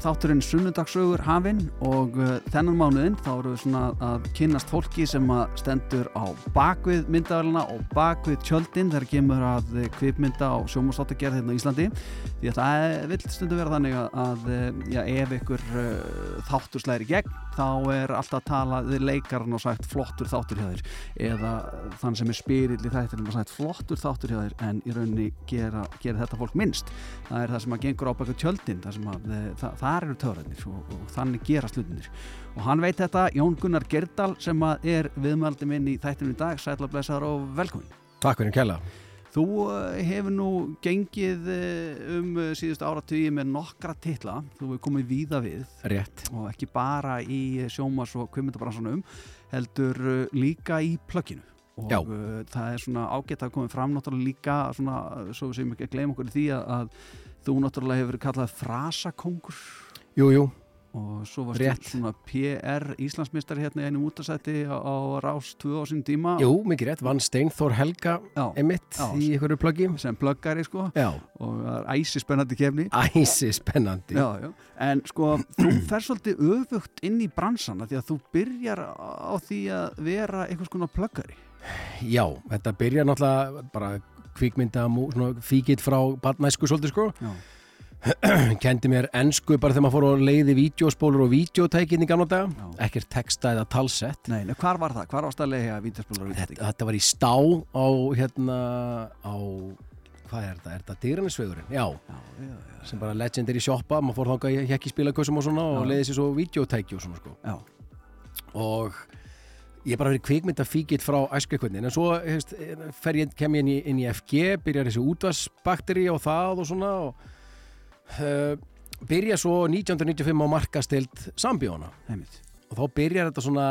Þá þátturinn sunnudagsögur hafinn og uh, þennan mánuðin þá eru við svona að kynnast fólki sem að stendur á bakvið myndavelina og bakvið tjöldin þegar kemur að kvipmynda á sjómastáttagerð hérna í Íslandi. Því að það vil stundu vera þannig að, að já, ef ykkur þáttur slæri gegn þá er alltaf að tala við leikarinn og sagt flottur þáttur hjá þér. Eða þann sem er spyrill í þættirinn og sagt flottur þáttur hjá þér en í rauninni gera, gera þetta fólk minnst. Það er það sem að gengur á baka tjöldin það sem að það, það eru töfrarnir og, og þannig gera slutinir og hann veit þetta, Jón Gunnar Gerdal sem er viðmældi minn í þættinu í dag. Sætla blessaður og velkomin Takk fyrir kella Þú hefur nú gengið um síðust áratögi með nokkra titla, þú hefur komið víða við. Rétt. Og ekki bara í sjómas og kvimundabransanum heldur líka í plögginu. Og Já. það er svona ágætt að komið fram náttúrulega líka svona, svo við segjum ekki að gleyma okkur því að þú náttúrulega hefur kallað frasakongur. Jú, jú. Og svo varst þú svona PR Íslandsmeistari hérna í einum útasæti á, á Rás 2 á sín tíma. Jú, mikið rétt, vann Steinþór Helga Já. emitt Já. í einhverju pluggi sem plöggari sko. Já, og það er æsi spennandi kefni æsi spennandi en sko þú fer svolítið öfugt inn í bransana því að þú byrjar á því að vera einhvers konar plöggari. Já, þetta byrjar náttúrulega bara svona fíkitt frá barnæsku svolítið sko. Já, kendi mér ensku bara þegar maður fór að leiði vídeospólur og vídeotækinn í gamla daga. Ekkert texta eða talsett. Nei, hvar var það? Hvar varst að leiða vídeospilur og þetta, vídeospilur? þetta var í stá á hérna á hvað er þetta, er þetta dýranisvegurinn? Já, Já, já, já, sem bara legendary shoppa. Maður fór þangað í hekki spilakössum og svona og leiði sér svo vídeotæki og svona sko. Já, og ég er bara verið kvikmynda fíkitt frá æskveikvöndin en svo hefst, fer ég, kem ég inn í, inn í FG byrjar þessi útvarsbakteri og það og svona og uh, byrja svo 1995 á markastild sambjóna og þá byrjar þetta svona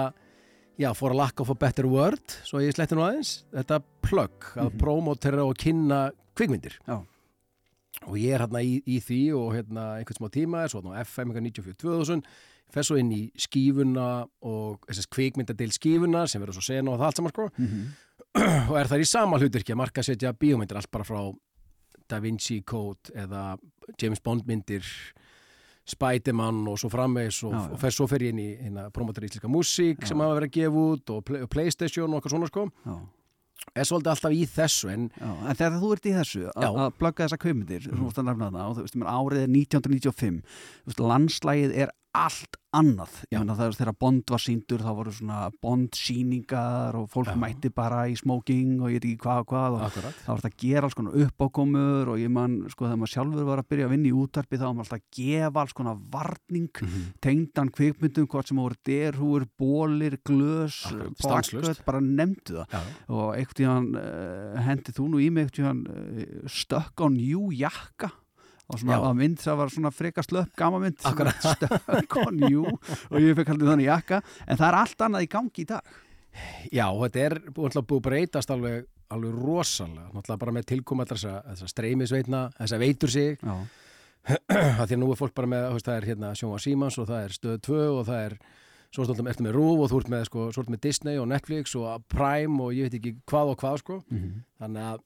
já, for a lack of a better word svo ég sletti nú aðeins, þetta plugg að Mhm. promotera og kynna kvikmyndir Já. og ég er hérna í, í því og hérna einhvern smá tíma er svo hérna á FM 94-2000 fer svo inn í skífuna og kvikmyndadil skífuna sem verður svo sena og það allt saman sko. Og er þar í sama hlutverki að marka setja bíómyndir allt bara frá Da Vinci Code eða James Bond myndir Spiderman og svo framvegs og, og fer svo fer ég inn í hérna, promotor íslenska músík sem hafa verið að gefa út og play, Playstation og eitthvað svona sko. Já, er svolítið alltaf í þessu en já, en þegar þú ert í þessu að plugga þessa það og meina, árið er 1995 þú veist, landslægið er allt annað það er þegar Bond var síndur þá voru svona Bond síningar og fólk Já. mætti bara í smoking og ég veit ekki hvað og hvað og akkurat þá var þetta að gera alls konar uppákomur og ég man, sko, þegar maður sjálfur var að byrja að vinna í útarpi þá var maður alltaf að gefa alls konar varning Mhm. tengdan kvikmyndum, hvort sem voru derhúur, bólir, glös stanslaust. bara nefndu það Já, og einhvern tíðan uh, hendi þú nú í mig einhvern tíðan uh, stökk á njú jakka og svona að mynd það var svona freka slöpp gama mynd. Akkurat. stökk á njú og ég fekk haldið þannig jakka. En það er allt annað í gangi í dag. Já, þetta er búið að breytast alveg, alveg rosalega, náttúrulega bara með tilkoma þessa, þessa streymisveitna, þessa veitur sig, já, að því að nú er fólk bara með, veist, það er hérna Sjóma Símans og það er Stöð 2 og það er, svo ertu ertu með Rúf og þú ert með, sko, með Disney og Netflix og Prime og ég veit ekki hvað og hvað, sko, mm þannig að,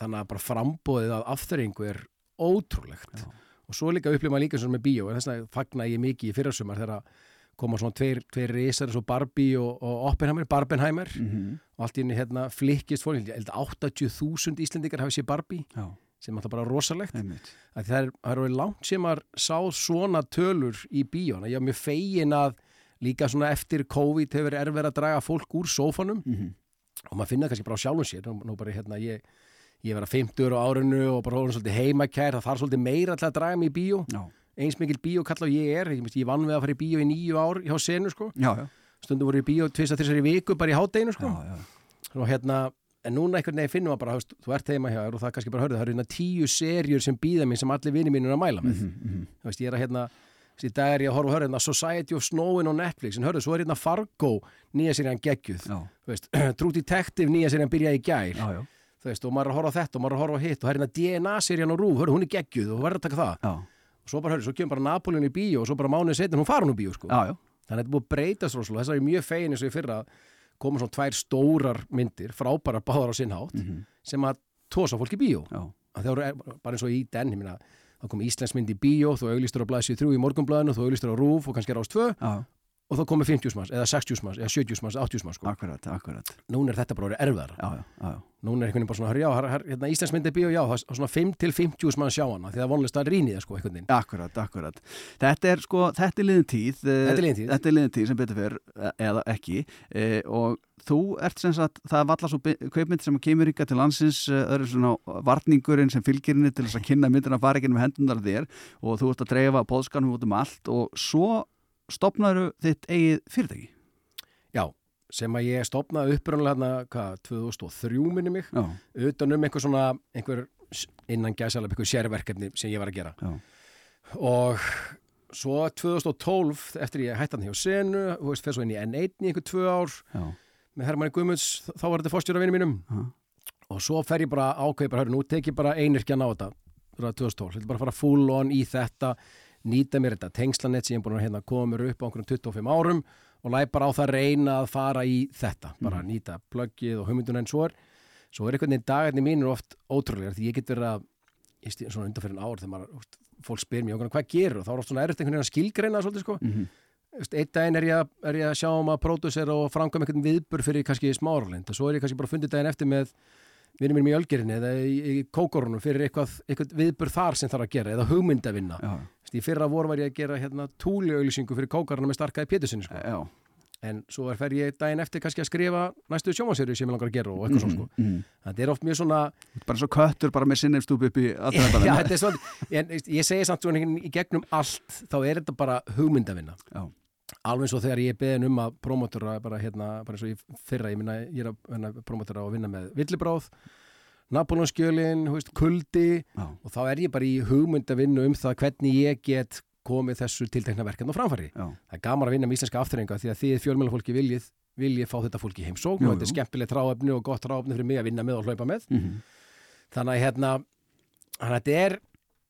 þannig að bara frambóðið að afþöringu er ótrúlegt. Já. og svo líka upplifum maður líka svona með bíó, en þess vegna fagna ég mikið í fyrirsumar þegar koma svona tveir, tveir risar eins og Barbie og, og Oppenheimer, Barbenheimer. -hmm. og allt í henni hérna flikkist fólk, ég held að 80.000 Íslendingar hafi séð Barbie já, sem er alltaf bara rosalegt. Að það er, það er orðið langt sem að sá svona tölur í bíóna ég er mjög fegin að líka svona eftir COVID hefur verið erfið að draga fólk úr sófanum. Mm -hmm. og maður finna kannski bara á sjálfum sér. Nú, nú bara hérna ég ég vera 50 á árinu og bara hóðum svolítið heimakær það þarf svolítið meira til að draga mig í bíó. Já, eins mikil bíó kalla og ég er ég, vann við að fara í bíó í nýju ár hjá senu sko. Já, já, stundum voru í bíó tvist að þessari viku bara í hátdeinu sko. Og hérna, en núna einhvern veginn finnum við bara, veist, þú ert heima hjá þér og það kannski bara hörðu, það eru hérna tíu serjur sem býða mér sem allir vinni mínu er að mæla með. Mm -hmm. veist, ég er að hérna í dag er ég að horfa að hörðu hérna Society of Snowin á Netflix, en hörðu, svo er hérna Fargo nýja serían geggjuð, já, þú veist True Detective nýja serían byrjaði í gær. Já, já, þú veist, og maður er að horfa á þetta og maður er að horfa á hitt og það er hérna DNA serían á Rúf, hörðu, hún er geggjuð og verður að taka það. Já, og svo bara, hörðu, svo kemur bara Napoleon í bíó og svo bara mánuðið setjum hún fara hún í bíó, sko. Já, já. þannig að þetta er búið að breytast rosalega, þess að ég er mjög fegin eins og ég fyrra koma svona tvær stórar myndir, frábærar báðar á sinnhátt Mm sem að tósa fólk í að það eru bara eins og í den, ég meina þá kom Íslandsmynd í bíó, þú auglistur á blæsju 3 í morgunblæðinu, þú auglistur á rúf og kannski rást 2 Já, og þá komið 50 manns, eða 60 manns, eða 70 manns, 80 manns sko. akkurat, akkurat Núna er þetta bara orðið erfiðara. Já, já, já. Núna er einhvern veginn bara svona, já, her, hérna, Íslandsmynd er bíó, já, það er svona 5 til 50 manns sjá hana, því það er vonlist að rýni það sko, einhvern veginn. Akkurat, akkurat. Þetta er sko, þetta er liðin tíð. eh, Þetta er liðin tíð. Þetta er liðin tíð sem betur fyrr, eða ekki. E, og þú ert sem sagt, það er valla svo kveipmynd sem kemur ykkar til landsins, eh, eru svona varningurinn sem fylgir henni til þess að kynna myndina fara ekki með hendunar þér og þú ert að dreifa bóðskanum út um allt og svo stopnaru þitt eigið fyrirtæki. Já, sem að ég stopnaði upprunlega hérna, hvað, 2003 minni mig, Já, utan um einhver svona, einhver innan gæsalab, einhver sérverkefni sem ég var að gera. já, Og svo 2012, eftir ég hætti hann hjá Senu, þú veist, fyrir svo inn í N1 í einhver tvö ár, já, með Hermanni Guðmunds, þá var þetta fórstjóra vinni mínum. já, Og svo fer ég bara ákveði bara, hörru, nú tek ég bara einirkjan á þetta, það er 2012, þetta bara að fara full on í þetta, nýta mér þetta tengslanett sem ég er búin að hérna, koma mér upp á einhverjum 25 árum og læg bara á það að reyna að fara í þetta, bara nýta pluggið og hugmyndun en svo er, svo er einhvern veginn dagarnir mínur oft ótrúlega því ég get verið að, ég stið svona undan fyrir ár þegar maður, fólk spyr mér okkur hvað gerur og þá er oft svona erfitt einhvern veginn að skilgreina svolítið sko, mhm, Veist, einn daginn er ég, er ég að sjá um að pródusera og framkvæm einhvern viðbur fyrir kannski smáralind og svo er ég kannski bara fundið daginn eftir með vinnum mínum í Ölgerinni eða í, í kókorunum fyrir eitthvað, eitthvað viðbur þar sem þarf að gera eða hugmyndavinna. í fyrra vor var ég að gera hérna, túliauðlýsingu fyrir kókoruna með starkaði pétusinni sko. en svo er fer ég daginn eftir kannski að skrifa næstu sjómansýri sem ég langar að gera og eitthvað svo sko. mhm. Þetta er oft mjög svona Bara svo köttur bara með sinnefstúpi upp í Já, svona, en ég segi samt svona í gegnum allt þá er þetta bara hugmyndavinna Já. Alveg eins og þegar ég beðin um að promótora bara hérna, bara eins og ég fyrra ég minna, ég er að hérna, promótora að vinna með villibráð, Napolónskjölin kuldi Já. og þá er ég bara í hugmyndavinnu um það hvernig ég get komið þessu tiltekna verkefn á framfæri. Já. Það er gaman að vinna með íslenska afturrenga því að þið fjölmjölafólki viljið viljið fá þetta fólki Jú, og þetta er skemmtilegt ráefni og gott ráefni fyrir mig að vinna með og hlaupa með Mhm. þannig að hérna þannig að þetta er,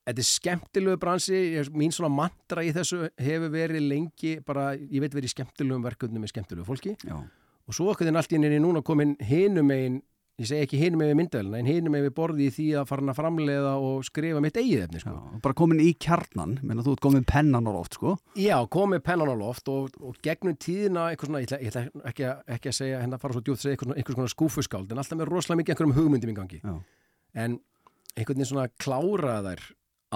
þetta er skemmtilegu bransi, mín svona mantra í þessu hefur verið lengi bara, ég veit verið skemmtilegum verkefnum með skemmtilegu fólki Já. og svo okkur þinn allt í henni núna komin hinum megin, ég segi ekki hinum megin myndavælina en hinum megin borði í því að fara að framleiða og skrifa mitt eigið efni Já. sko. Bara komin í kjarnan, menna þú ert komin pennan og oft sko. Já, komið pennan á loft og, og gegnum tíðina svona, ég ætla, ég ætla ekki, að, ekki að segja hérna fara svo djúpt að segja einhvers konar skúfuskáld en alltaf með rosalega mikið einhverjum hugmyndum í gangi Já. en einhvern veginn svona klára þær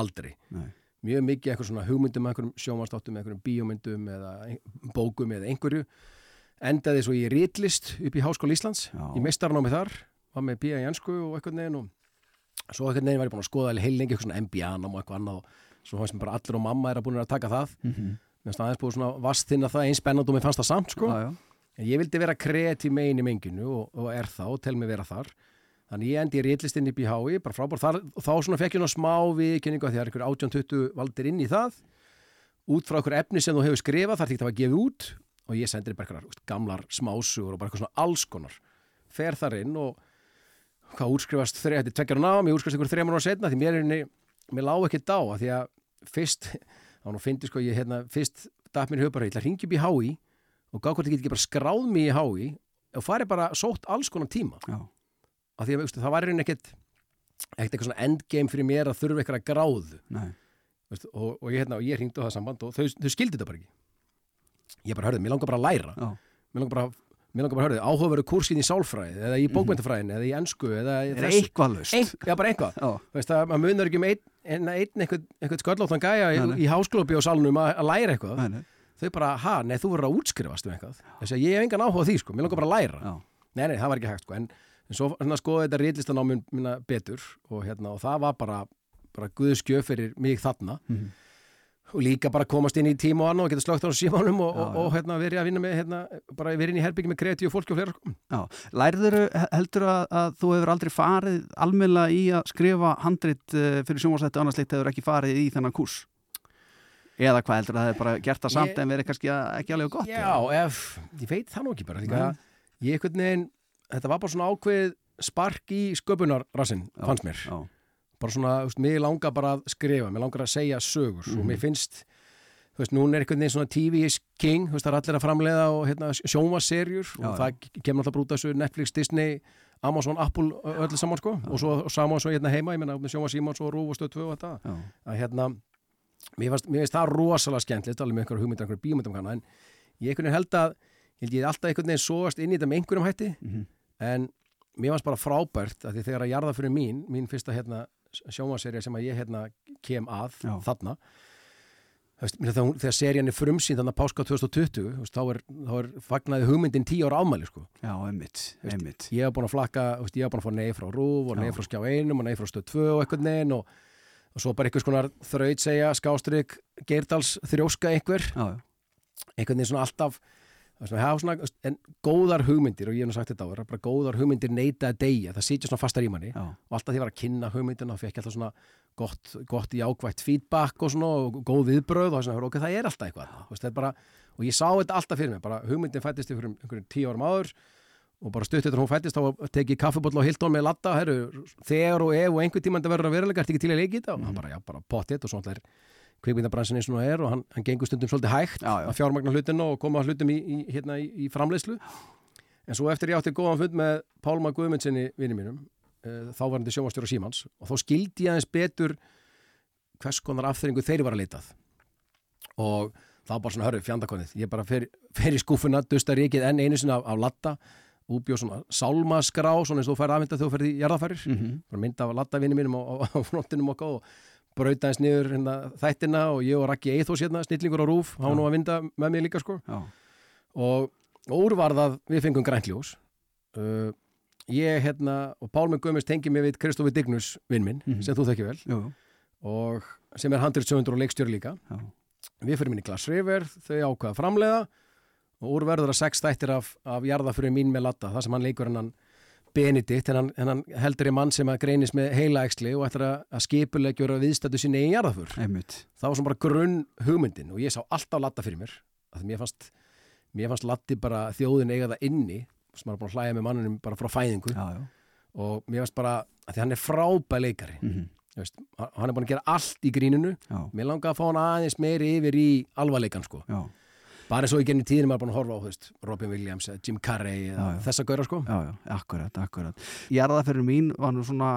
aldrei Nei. mjög mikið eitthvað svona hugmyndum með einhverjum sjómanstáttum, einhverjum bíómyndum eða bókum eða einhverju endaði svo í ritlist upp í Háskóla Íslands Já. í meistarnámi þar var með í jansku og einhvern veginn og svo einhvern veginn var ég búin að skoða alveg heil lengi eitthvað svona MBA-nám og eitthvað annað og svo fannst mér bara allir og mamma er að búin að taka það Mhm. mér fannst aðeins búið svona vastþinna það eins spennand og mér fannst það samt sko Já, já. en ég vildi vera kreatív megin í menginu og, og er það og tel mig vera þar þannig ég endi í rétlistinni upp í hái bara frábár þar þá svona fekk ég ná smá viðkynningu að því að er ykkur 18-20 valdir inn í það. Út frá ykkur efni sem þú hefur skrifað þar því það var gefið út og ég sendir bara úst, gamlar smásugur og bara eitthvað svona alls konar. Fer þar inn og hvað útskrifast þrejá, þetta er tveggjara nám, ég útskrifast ykkur þrejá mánu setna því mér er henni, mér lág ekki dá að því að fyrst, þá nú fyndi sko ég hérna, fyrst dætt mér ég ætla að ringi upp í hái og gá hvort ég get ekki bara skráð mig í hái og farið bara sótt alls konar tíma. Já. Af því að það var einhvern ekkert ekkert eitthvað svona endgame fyrir mér að þurfa eitthvað gráðu Nei. veistu, og, og ég, hérna, ég hringdi á það samband og þau, þau skildi þetta bara ekki ég bara hörði, mér langar bara að læra Já. mér langar bara, mér langar bara að hörði áhugaveru kursin í sálfræði eða í bókmyndafræðin eða í ensku eða í Er eitthvað lust? ein, já, bara eitthvað. Þú veist að maður munar ekki um einn ein, ein, eitthvað, eitthvað sköllóttan gæja í, Nei, nei. í háskólabi og salnum að, að læra eitthvað Nei, nei. þau bara, ha, nei, þú verður að útskrifast um eitthvað þess að ég hef engan áhuga því, sko, mér langar bara að læra Já. nei, nei, það var ekki hægt, sko, en, en svo hérna, skoði þetta rítlistanáminn minna betur og, hérna, og það var bara, bara guðskjöf fyrir mig þarna Mhm. og líka bara komast inn í tíma og annað og geta slögt á símanum og, Já, og, og hérna, verið að vinna með hérna, bara verið inn í herbyggi með kreatíu fólki og fleira sko. Já. Lærður, heldur að, að þú hefur aldrei farið almennilega í að skrifa handrit uh, fyrir sjónvarsættu annars leitt hefur ekki farið í þennan kurs? Eða hvað heldur að það hefur bara gert það samt Ég- en verið kannski að- ekki alveg gott? Já, ef, ég veit það nú ekki bara líka, Nei. ég einhvern veginn þetta var bara svona ákveð spark í sköpunarrassin, Já, fannst mér Já. bara svona, þú veist, mér langar bara að skrifa mér langar að segja sögur og Mhm. mér finnst þú veist, núna er einhvern veginn svona TV is king, þú veist, það er allir að framleiða og hérna, sjómaserjur Já, og það kemur alltaf brúta þessu Netflix, Disney Amazon, Apple öllu saman sko og svo og saman svo hérna heima, ég menna Sjóma Símans og Rúf og Stöð 2 og þetta Já. að hérna, mér finnst, mér finnst það rosalega skemmtilegt, alveg með einhverju hugmyndir, einhverju bímyndum en ég einhvern veginn held að held ég alltaf einhvern veginn sóast inn í þetta með einhverjum hætti, Mhm. En mér fannst bara frábært að því þegar að jarða fyrir mín, mín fyrsta hérna sjómaserja sem að ég hérna kem að Já. þarna þegar, þegar serían er frumsýnd þannig að páska 2020 þú veist, þá, er, þá er fagnaði hugmyndin 10 ára ámæli sko. Já, einmitt, einmitt. ég hef búin að flakka, veist, ég hef búin að fá nei frá Rúf og Já. frá Skjá 1 og nei frá Stöð 2 og eitthvað neinn og, og svo bara einhvers konar þraut segja skástrík Geirdals þrjóska einhver einhvern veginn svona alltaf svona, en góðar hugmyndir og ég hef nú sagt þetta á, er bara góðar hugmyndir neita að deyja, það sitja svona fastar í manni. Já, og alltaf því ég var að kynna hugmyndina og fekk alltaf svona gott, gott jákvætt feedback og svona og góð viðbröð og svona, ok, það er alltaf eitthvað. Veist, það er bara, og ég sá þetta alltaf fyrir mig bara hugmyndin fættist ykkur einhverjum tíu árum áður og bara stutt eftir að hún fættist þá teki ég kaffibotla á Hilton með latta herru, þegar og ef og einhver tíma þetta verður að verulega til og hann og er kvikmyndabransin eins og nú er og hann, hann gengur stundum svolítið hægt Já, já. að fjármagna hlutinu og koma hlutum í, í, hérna, í, í framleiðslu en svo eftir ég átti góðan fund með Pálma Guðmundsinni vinni mínum uh, þávarandi sjónvastjóra Símans og þá skildi ég aðeins betur hvers konar afþyringu þeir var að leitað og þá bara svona hörru fjandakonið, ég bara fer, fer í skúfuna dustar ríkið enn einu sinni af, af latta úbjóð svona sálmaskrá svona eins og þú færði aðmynda þegar þú ferði í jarðafærir Mhm. bara mynda af lattavinni mínum á, á, á frontinum okkar og brauta eins niður hérna, þættina og ég og Raki Eithos hérna, snillingur á rúf, hann nú að vinda með mér líka sko. Já, og úrvarðað við fengum grænljós uh, ég hérna og Pálmi Guðmurs tengi mig við Kristofi Dignus vinn minn, Mhm. sem þú þekki vel. Jú, og sem er handritsöfundur og leikstjóri líka. Já. við fyrir minni Glass River, þau ákvaða að framleiða og úrverður að sex þættir af, af jarðafyrir mín með latta, það sem hann leikur hennan Benedikt, hennan, hennan heldur í mann sem að greinist með heilaæksli og ætlar að, að skipulegjur viðstættu sinni í jarðafur það var svona bara grunn hugmyndin og ég sá alltaf latta fyrir mér að mér fannst, mér fannst latti bara þjóðin eiga það inni sem er búin að hlæja með mannunum bara frá fæðingu. Já, já. og mér fannst bara að því hann er frábæð leikari. Mhm. Þú veist, hann er búin að gera allt í grínunu Já, mér langaði að fá hann aðeins meiri yfir í alvarleikan sko. Já, bara og í genið tíðinu maður búin að horfa á veist, Robin Williams, Jim Carrey Já, já. þessa gaura sko já, já, akkurat, akkurat. Jarðaferður mín var nú svona,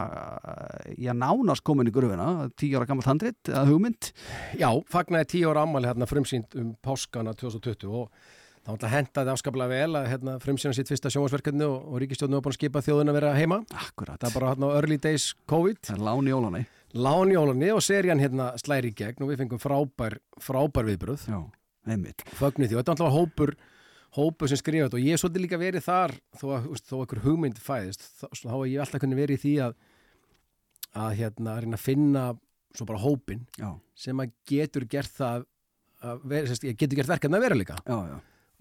já, nánast komin í gröfina, tíu ára gammalt handrit, eða hugmynd. já, fagnaði tíu ára ammali hérna frumsýnd um páskana 2020 og það alltaf hendaði afskaplega vel að hérna, frumsýna sitt fyrsta sjónvarsverkefni og, og ríkistjóðinu var búin að skipa þjóðin að vera heima Akkurat. það er bara hérna early days COVID Það er lán í ólani. lán í ólunni og serían hérna slæri í gegn og við fengum frábær, frábær viðbröð Já, fögnuð því. Og þetta er alltaf hópur hópur sem skrifa þetta. Og ég er svolítið líka verið þar þó að þó einhver hugmynd fæðist þá, er ég alltaf kunni verið í því að að hérna að reyna að finna svo bara hópin Já, sem að getur gert það að vera, sérst, getur gert verkefni að vera líka já, já.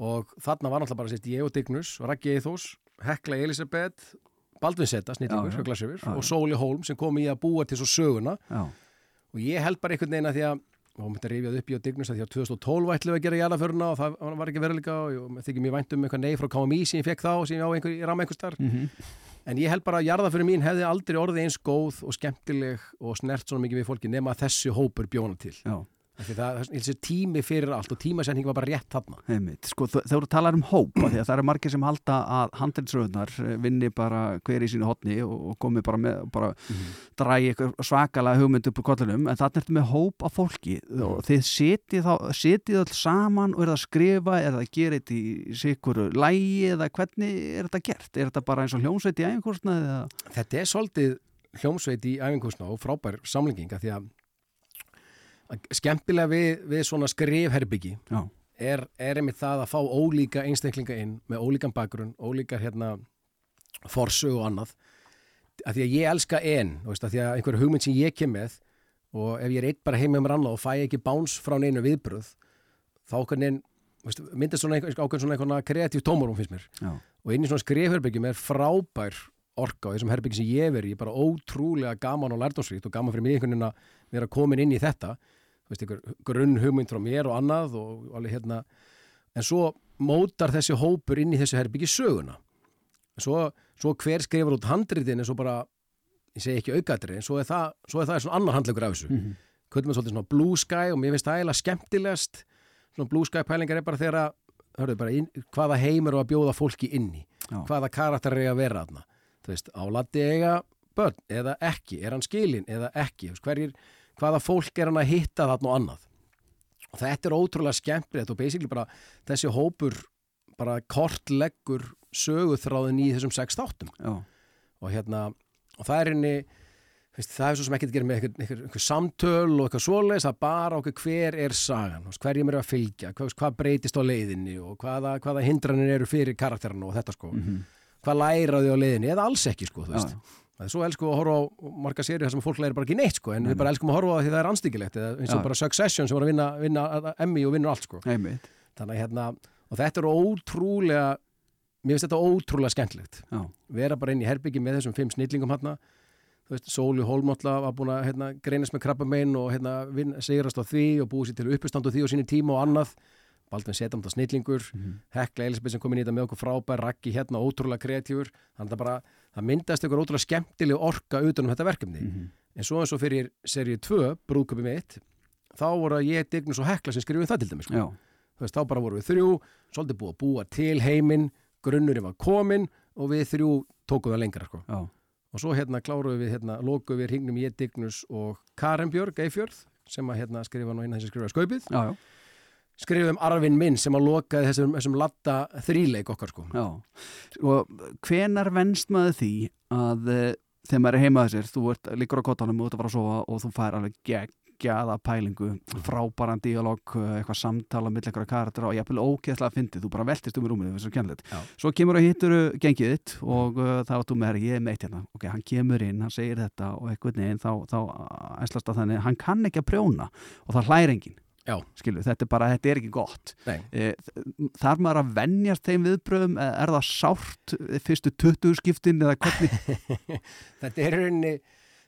og þarna var náttúrulega bara sérst, ég og Dignus, Raggi Eithós Hekla Elisabeth, Baldvin Seta já. og Sóli Hólm sem kom í að búa til svo söguna. Já, og ég held bara einhvern veginn að því að og myndi að rifjað upp í á Dignus að því að 2012 ætlum við að gera jarðaföruna og það var ekki veruleika og ég þykir mér vænt um eitthvað nei frá KMI sem ég fekk þá sem ég á einhver, ég rama einhver starf mm en ég held bara að jarðaföru mín hefði aldrei orðið eins góð og skemmtileg og snert svona mikið við fólki nema að þessi hópur bjóna til. Já. Því það er tími fyrir allt og tímasending var bara rétt Einmitt. Sko, þau eru talar um hópa því að það eru margir sem halda að handelsröðunar vinni bara hver í sínu hotni og, og komi bara með bara drægi eitthvað svakalega hugmynd upp úr kollunum en þannig ertu með hóp af fólki og þið setið þá setið öll saman og er það að skrifa er það að gera þetta í sikuru lægi eða hvernig er þetta gert? Er þetta bara eins og hljómsveit í æfinkursna? Þetta er svolítið hljómsveit í æfingursna og frábær samlinginga því að að skemmtilega við, við svona skrifherbyggi er, er einmitt það að fá ólíka einstaklinga inn með ólíkan bakgrunn, ólíkar hérna forsög og annað. Að því að ég elska en veist, að því að einhver hugmynd sem ég kem með og ef ég er eitt bara heim með mér annað og fæ ekki báns frá neinu viðbröð þá okkur myndast svona ákveðin svona einhverna kreatív tómarum finnst mér. Já, og inn í svona skrifherbyggjum er frábær orka á þessum herbyggjum sem ég veri bara ótrúlega gaman og lærdómsríkt og gaman fyrir mig einhvern veginn að vera komin inn í þetta veist, grunn hugmynd frá mér og annað og alveg hérna. En svo mótar þessi hópur inn í þessu herbyggi söguna. Svo, svo hver skrifur út handritin en svo bara, ég segi ekki aukaðri en svo er það, svo er það svona annar handlegur af þessu. Mhm. kvöldum við svolítið svona blue sky og mér finnst það eiginlega skemmtilegast. Svona blue sky pælingar er bara þegar hörðu, bara inn, hvaða heimur og að bjóða fólki inn í? Já, hvaða karakter er að vera þarna? Þú veist, álandi eiga börn eða ekki, er hann skilin eða ekki, hverjir, hvaða fólk er hann að hitta þarna og annað. Og þetta er ótrúlega skemmtilegt og basically bara þessi hópur bara kortleggur söguþráðin í þessum sex þáttum. Og hérna, og það er henni það er svo sem ekki að gera með einhver, samtöl og eitthvað svoleiðis er bara okkur hver er sagan hverjum er að fylgja, hvað, hvað breytist á leiðinni og hvaða, hvaða hindranir eru fyrir karakterinu og þetta sko. Mhm, hvað læraði á leiðinni, eða alls ekki sko, þú veist Það er svo elsku að horfa á marga séri þar sem fólk læri bara ekki neitt sko, en Nei, við bara elskum að horfa á það því það er anstíkilegt eða eins og Já. bara Succession sem var að vinna, vinna Emmy og vinnur allt sko. einmitt, Þannig að hérna, og þetta er ótrúlega, mér finnst þetta ótrúlega skemmtilegt. já, Vera bara inn í herbyggi með þessum fimm snillingum hérna, þú veist, Sóli Hólmótla var búin að hérna, greinast með krabbamein og hérna, sigrast á því og búið sér til uppistand á því og síni tíma og annað. Baldvin Setam þetta snillingur, mhm, Hekla Elisabeth sem kom inn í þetta með okkur frábær, Raggi hérna ótrúlega kreatífur, þannig að bara, það myndast ykkur ótrúlega skemmtileg orka utan um þetta verkefni. mhm, En svo eins og fyrir seríu 2, brúðköpi mitt, þá voru að ég, Dignus og Hekla sem skrifum það til dæmis. Sko. veist, þá bara voru við þrjú, svolítið búið að búa til heiminn, grunnurinn var komin og við þrjú tókum það lengra. Sko. Og svo hérna kláruðum við, hérna, lokuðum við hringnum ég, Dignus og Karen Björg, Eifjörð, sem að hérna skrifa nú inn þessi skrifa skaupið. já, já, Skrifum arfinn minn sem að lokaði þessum, þessum latta þríleik okkar sko. já. Og hvenar venst maður því að eh, þegar maður er heima að þessir, þú ert líkur á kottanum og þú ert að fara að sofa og þú fær alveg geggjaða pælingu, frábæran díalog, eh, eitthvað samtala mill eitthvað karakter og jafnvel ógeðslega að fyndi, þú bara veltist um í rúminu, þessu kennilegt. Já. Svo kemur að hittur gengið þitt og uh, þá þú með, ég er meitt hérna, ok, hann kemur inn, hann segir þetta og eitthvað neginn, þá, þá æslast Skilu, þetta er bara, þetta er ekki gott. Eh, þarf maður að venjast þeim viðbröðum eða er það sárt eh, fyrstu 20 skiptin eða hvernig þetta er rauninni,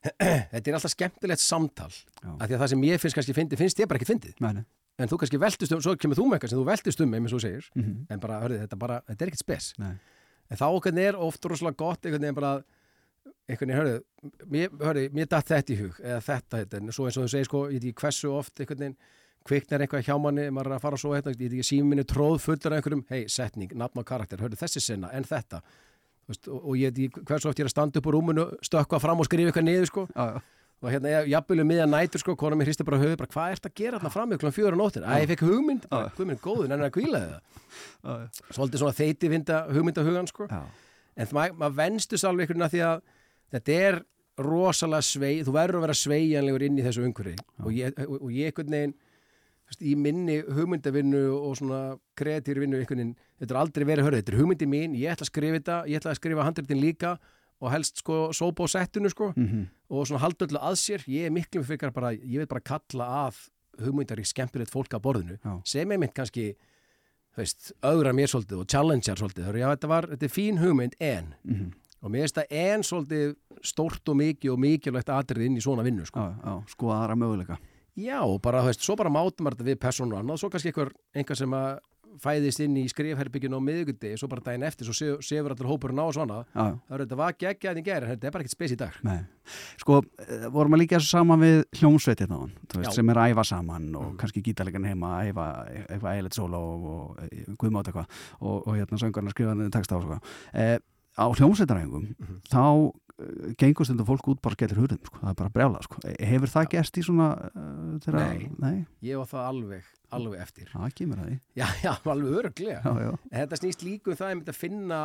þetta er alltaf skemmtilegt samtal. Af því að það sem ég finnst kannski fyndið, finnst ég bara ekki fyndið. En þú kannski veltist um, svo kemur þú með eitthvað sem þú veltist um, eins og segir. Mm -hmm. En bara, hörðu, þetta, bara, þetta er ekkert spes. Nei. En þá hvernig er oft rosalega gott einhvern veginn bara einhvern veginn, hörðu, mér, datt þetta í hug eða þetta, þetta, en svo eins og þú segir sko, ég veit ekki hversu oft einhvern veginn kviknar eitthvað hjá manni, maður er að fara svo hérna, ég veit ekki síminni tróð fullur af einhverjum, hei, setning, nafn og karakter, hörðu, þessi sinna, en þetta. Veist, og, og ég veit ekki hversu oft ég er að standa upp úr rúmunu, stökkva fram og skrifa eitthvað niður sko, já. og hérna, ég- jafnvel um miðan nætur sko, kona mér hristi bara höfuð, bara hvað ert að gera þarna fram með klokkan fjóra á nóttin, að ég fekk hugmynd, bara, hugmynd góður, en að kvíla það, svolítið svona þeiti vinda hugmyndahugan sko, en maður ma venstu veginn að því að þetta er rosalega svei, þú verður að vera sveigjanlegur inn í þessu umhverfi. Og ég, og, ég veist, í minni hugmyndavinnu og svona kreatíri vinnu einhvern veginn, þetta er aldrei verið hörðu, þetta er hugmyndi mín, ég ætla að skrifa þetta ég ætla að skrifa handritin líka og helst sko sópa á settinu sko Mm og svona halda öllu að sér, ég er miklu fyrir bara, ég veit bara kalla að hugmyndar í skemmtilegt fólk að borðinu Já. sem er mynd kannski veist, ögra mér svolítið og challengear svolítið, já, þetta, var, þetta er fín hugmynd en -hmm. og mér finnst það en svolítið stórt og mikið og mikilvægt atrið inn í svona vinnu sko. já, já, sko aðra möguleika já, og bara, þú veist, svo bara mátum maður þetta við persónu og annað, svo kannski einhver, einhver sem að fæðist inn í skrifherbygginu á miðgundi, svo bara daginn eftir, svo sefur, allir hópurinn á og svona, Já, það er þetta var geggjað í gæri, en þetta er bara ekkert spes í dag Nei. Sko, eh, vorum að líka saman við hljómsveitir þá, veist, Já. sem er að æfa saman og Mm. kannski gítarleikan heima að æfa eitthvað eilet solo og, og guðmátt eitthvað og, og hérna söngarna skrifa niður texta á sko. eh, á hljómsveitaræfingum Mhm. þá uh, gengur stundum fólk út bara skellir hurðum, sko. það er bara brjála sko. Eh, hefur það gerst í svona uh, þeirra, Nei. Nei, ég var það alveg, alveg eftir. Því. Já, já, alveg örglega Já, já, þetta snýst líka um það að finna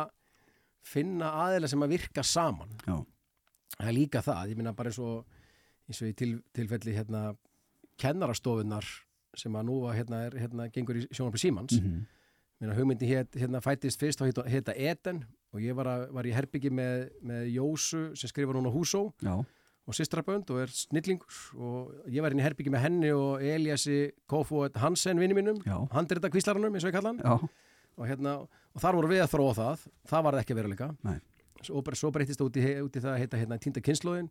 finna aðeila sem að virka saman. Já, það er líka það, ég minna bara eins og eins og í til, tilfelli hérna kennarastofunar sem að nú hérna, er, hérna, gengur í sjónarpi Símans. Mm minna hugmyndi hét, hérna fættist fyrst og heita Eden og ég var, að, var í herbyggi með, með Jósu sem skrifar núna Húsó. Já, og systrabönd og er snillingur. Og ég var inn í herbyggi með henni og Eliassi Kofod Hansen vinni mínum. Handrita kvíslaranum eins og ég kalla hann. Og, hérna, og þar voru við að þróa það. Það var ekki veruleika. Svo, svo breytist það út í, út það að heita hérna, týnda kynnslóðin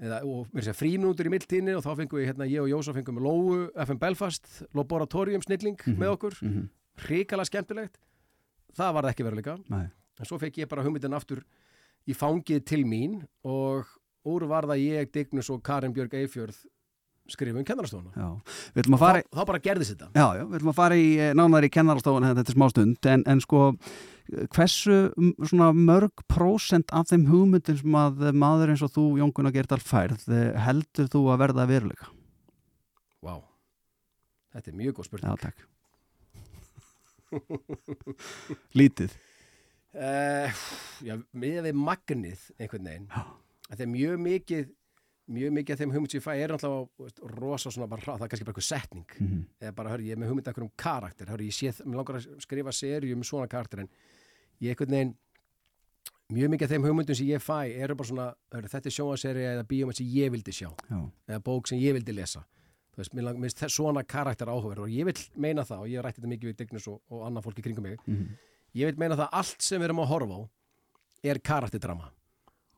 eða, og mér sé fríminútur í mildtíðinni og þá fengum við, hérna, ég og Jósa fengum með Lóu FM Belfast, Laboratorium snilling Mhm. með okkur, mm hrikalega skemmtilegt. Það var það ekki veruleika. Nei, en svo fekk ég bara hugmyndin aftur í fangið til mín og úr var það ég, Dignus og Karin Björg Eifjörð skrifa um að fara þá, þá bara gerðist þetta. Já, já, við ætlum að fara í eh, nánar í kennarastofun þetta er smá stund, en, en sko hversu svona mörg prósent af þeim hugmyndin sem að maður eins og þú, Jón Gunnar Gerdal færð eh, heldur þú að verða veruleika? Vá, þetta er mjög góð spurning. Já, takk. Lítið Uh, já, miðað við magnið einhvern veginn að það er mjög mikið mjög mikið af þeim hugmynd sem ég fæ er náttúrulega rosa svona bara það er kannski bara eitthvað setning. Mhm. eða bara, hörru, ég er með hugmynd af einhverjum karakter. Hörru, ég sé, mér langar að skrifa serju um svona karakter en ég einhvern veginn mjög mikið af þeim hugmyndum sem ég fæ eru bara svona, hörru, þetta er sjónvaserja eða bíómynd sem ég vildi sjá. Já, eða bók sem ég vildi lesa. Þú veist, mér lang- mér finnst svona karakter áhugaverð og ég vil meina það og ég rætti þetta mikið við Dignus og, og annað fólki kringum mig. Mhm. Ég vil meina það að allt sem við erum að horfa á er karakterdrama.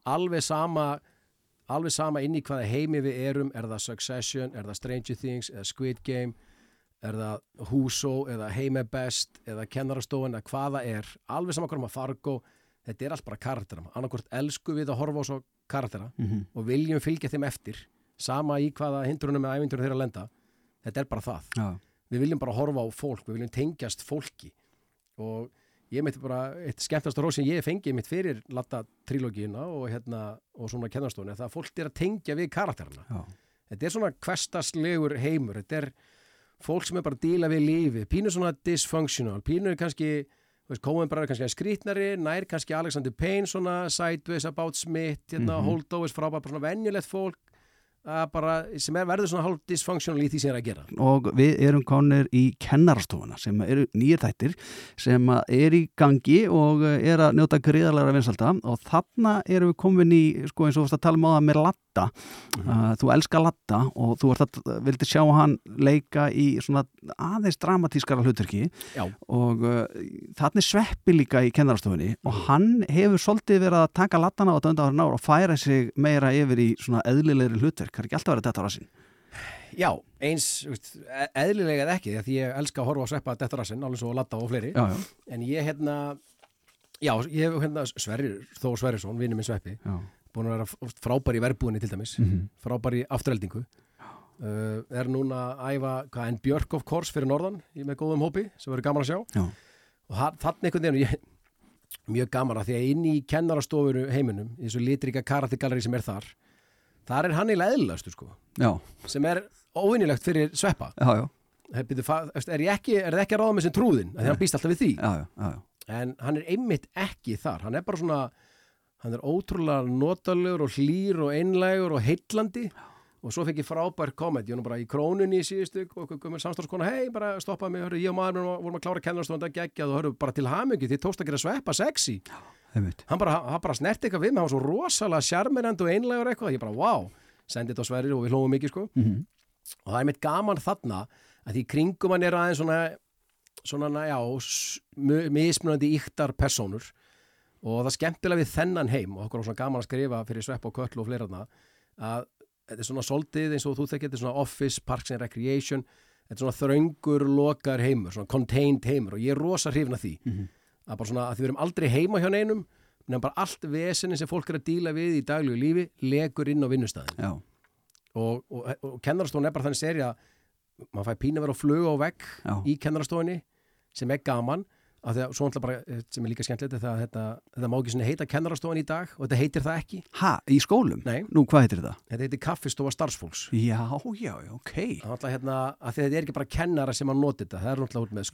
Alveg sama alveg sama inn í hvaða heimi við erum. Er það Succession, er það Stranger Things eða Squid Game er það Huso, eða Heime Best eða Kennarastofan, eða hvaða er. Alveg sama hvað maður Fargo. Þetta er allt bara karakterdrama, annarkvort elsku við að horfa á svo karaktera Mhm. og viljum fylgja þeim eftir sama í hvaða hindrunum eða æfintunum þeirra lenda. Þetta er bara það. Já, við viljum bara horfa á fólk, við viljum tengjast fólki. Og ég mitt bara eitt skemmtast rós sem ég fengi mitt fyrir latta trilógíuna og hérna og svona kennarstofni, það að fólk er að tengja við karakterina. já, Þetta er svona kvestaslegur heimur, þetta er fólk sem er bara að díla við lífi, pínu svona dysfunctional, pínu er kannski þú veist, Coen bara er kannski skrítnari, nær kannski Alexander Payne svona Sideways About Smith, hérna Mhm. Holdovers frábæð, bara svona venjulegt fólk bara, sem er verður svona hálf dysfunctional í því sem er að gera. og við erum konir í kennarastofuna sem eru nýjir þættir sem er í gangi og er að njóta gríðarlega vinsalda og þarna erum við komin í sko eins og þú varst að tala um á það með Latta uh, þú elskar Latta og þú að vildi sjá hann leika í svona aðeins dramatískara hlutverki. Já. og uh, þarna er sveppi líka í kennarastofunni og hann hefur svolítið verið að taka Lattana á þetta undan ára og færa sig meira yfir í svona eðlilegri hlutverk, ekki alltaf verið þetta á rassin Já, eins e- eðlilega eða ekki, því ég elska að horfa að sveppa þetta rassinn, alveg svo Latta og fleiri Já, já, en ég hérna já, ég hérna Sverrir, Þó Sverrisson, vinur minn sveppi já. búin að vera frábær í verbúinni til dæmis Mhm. frábær í afturheldingu uh, er núna að æfa hvað, en Björk of course fyrir norðan með góðum hópi sem verður gaman að sjá Já. og þa- þarna einhvern veginn ég, mjög gaman að því að inn í kennarastofuru heiminum, í þessu litrika karategalleri sem er þar þar er hann eiginlega eðlilegastu sko. Já, sem er óvinnilegt fyrir sveppa. Já, já, er, er, ekki, er það ekki að ráða með sem trúðin af því hann býst alltaf við því. Já, já, já, já. en hann er einmitt ekki þar. Hann er bara svona hann er ótrúlega notalegur og hlýr og einlægur og heillandi. Og svo fekk ég frábær var nú bara í krónunni í síðustu og eitthvað gömur samstafskona hei, bara stoppaði mig, hörru, ég og maður vorum að klára að gegja og hörru, bara til hamingi, þið tókst að gera sveppa sexy. Einmitt. Hann bara, hann bara snerti eitthvað við mig, hann var svo rosalega sjarmirandi og einlægur eitthvað, ég bara, wow sendið þetta á Sverrir og við hlóðum mikið sko. Mhm. og það er mitt gaman þarna að því kringum hann er aðeins svona svona, na, já, mismunandi yktar personur og það skemmtilega við þennan heim og okkur er svona gaman að skrifa fyrir Svepp og Köll og fleira þarna að þetta er svona soldið eins og þú þekkir, þetta er svona Office, Parks and Recreation. Þetta er svona þröngur, lokar heimur svona contained heimur og ég er rosa hrifin af því. Mhm. Að bara svona að því við erum aldrei heima hjá neinum nefnum bara allt vesinni sem fólk er að díla við í daglegu lífi legur inn á vinnustæðin og, og, og kennarastofun er bara þannig seri að maður fær pínu að vera á vegg í kennarastofunni sem er gaman af því að svo náttúrulega bara eh, sem er líka skemmtilegt er það að þetta, þetta má ekki svona heita kennarastofan í dag og þetta heitir það ekki ha, í skólum? Nei. Nú, hvað heitir þetta? þetta heitir kaffistofa starfsfólks Já, já, ok náttúrulega hérna, að þetta er ekki bara kennara sem að nota þetta, það er náttúrulega út með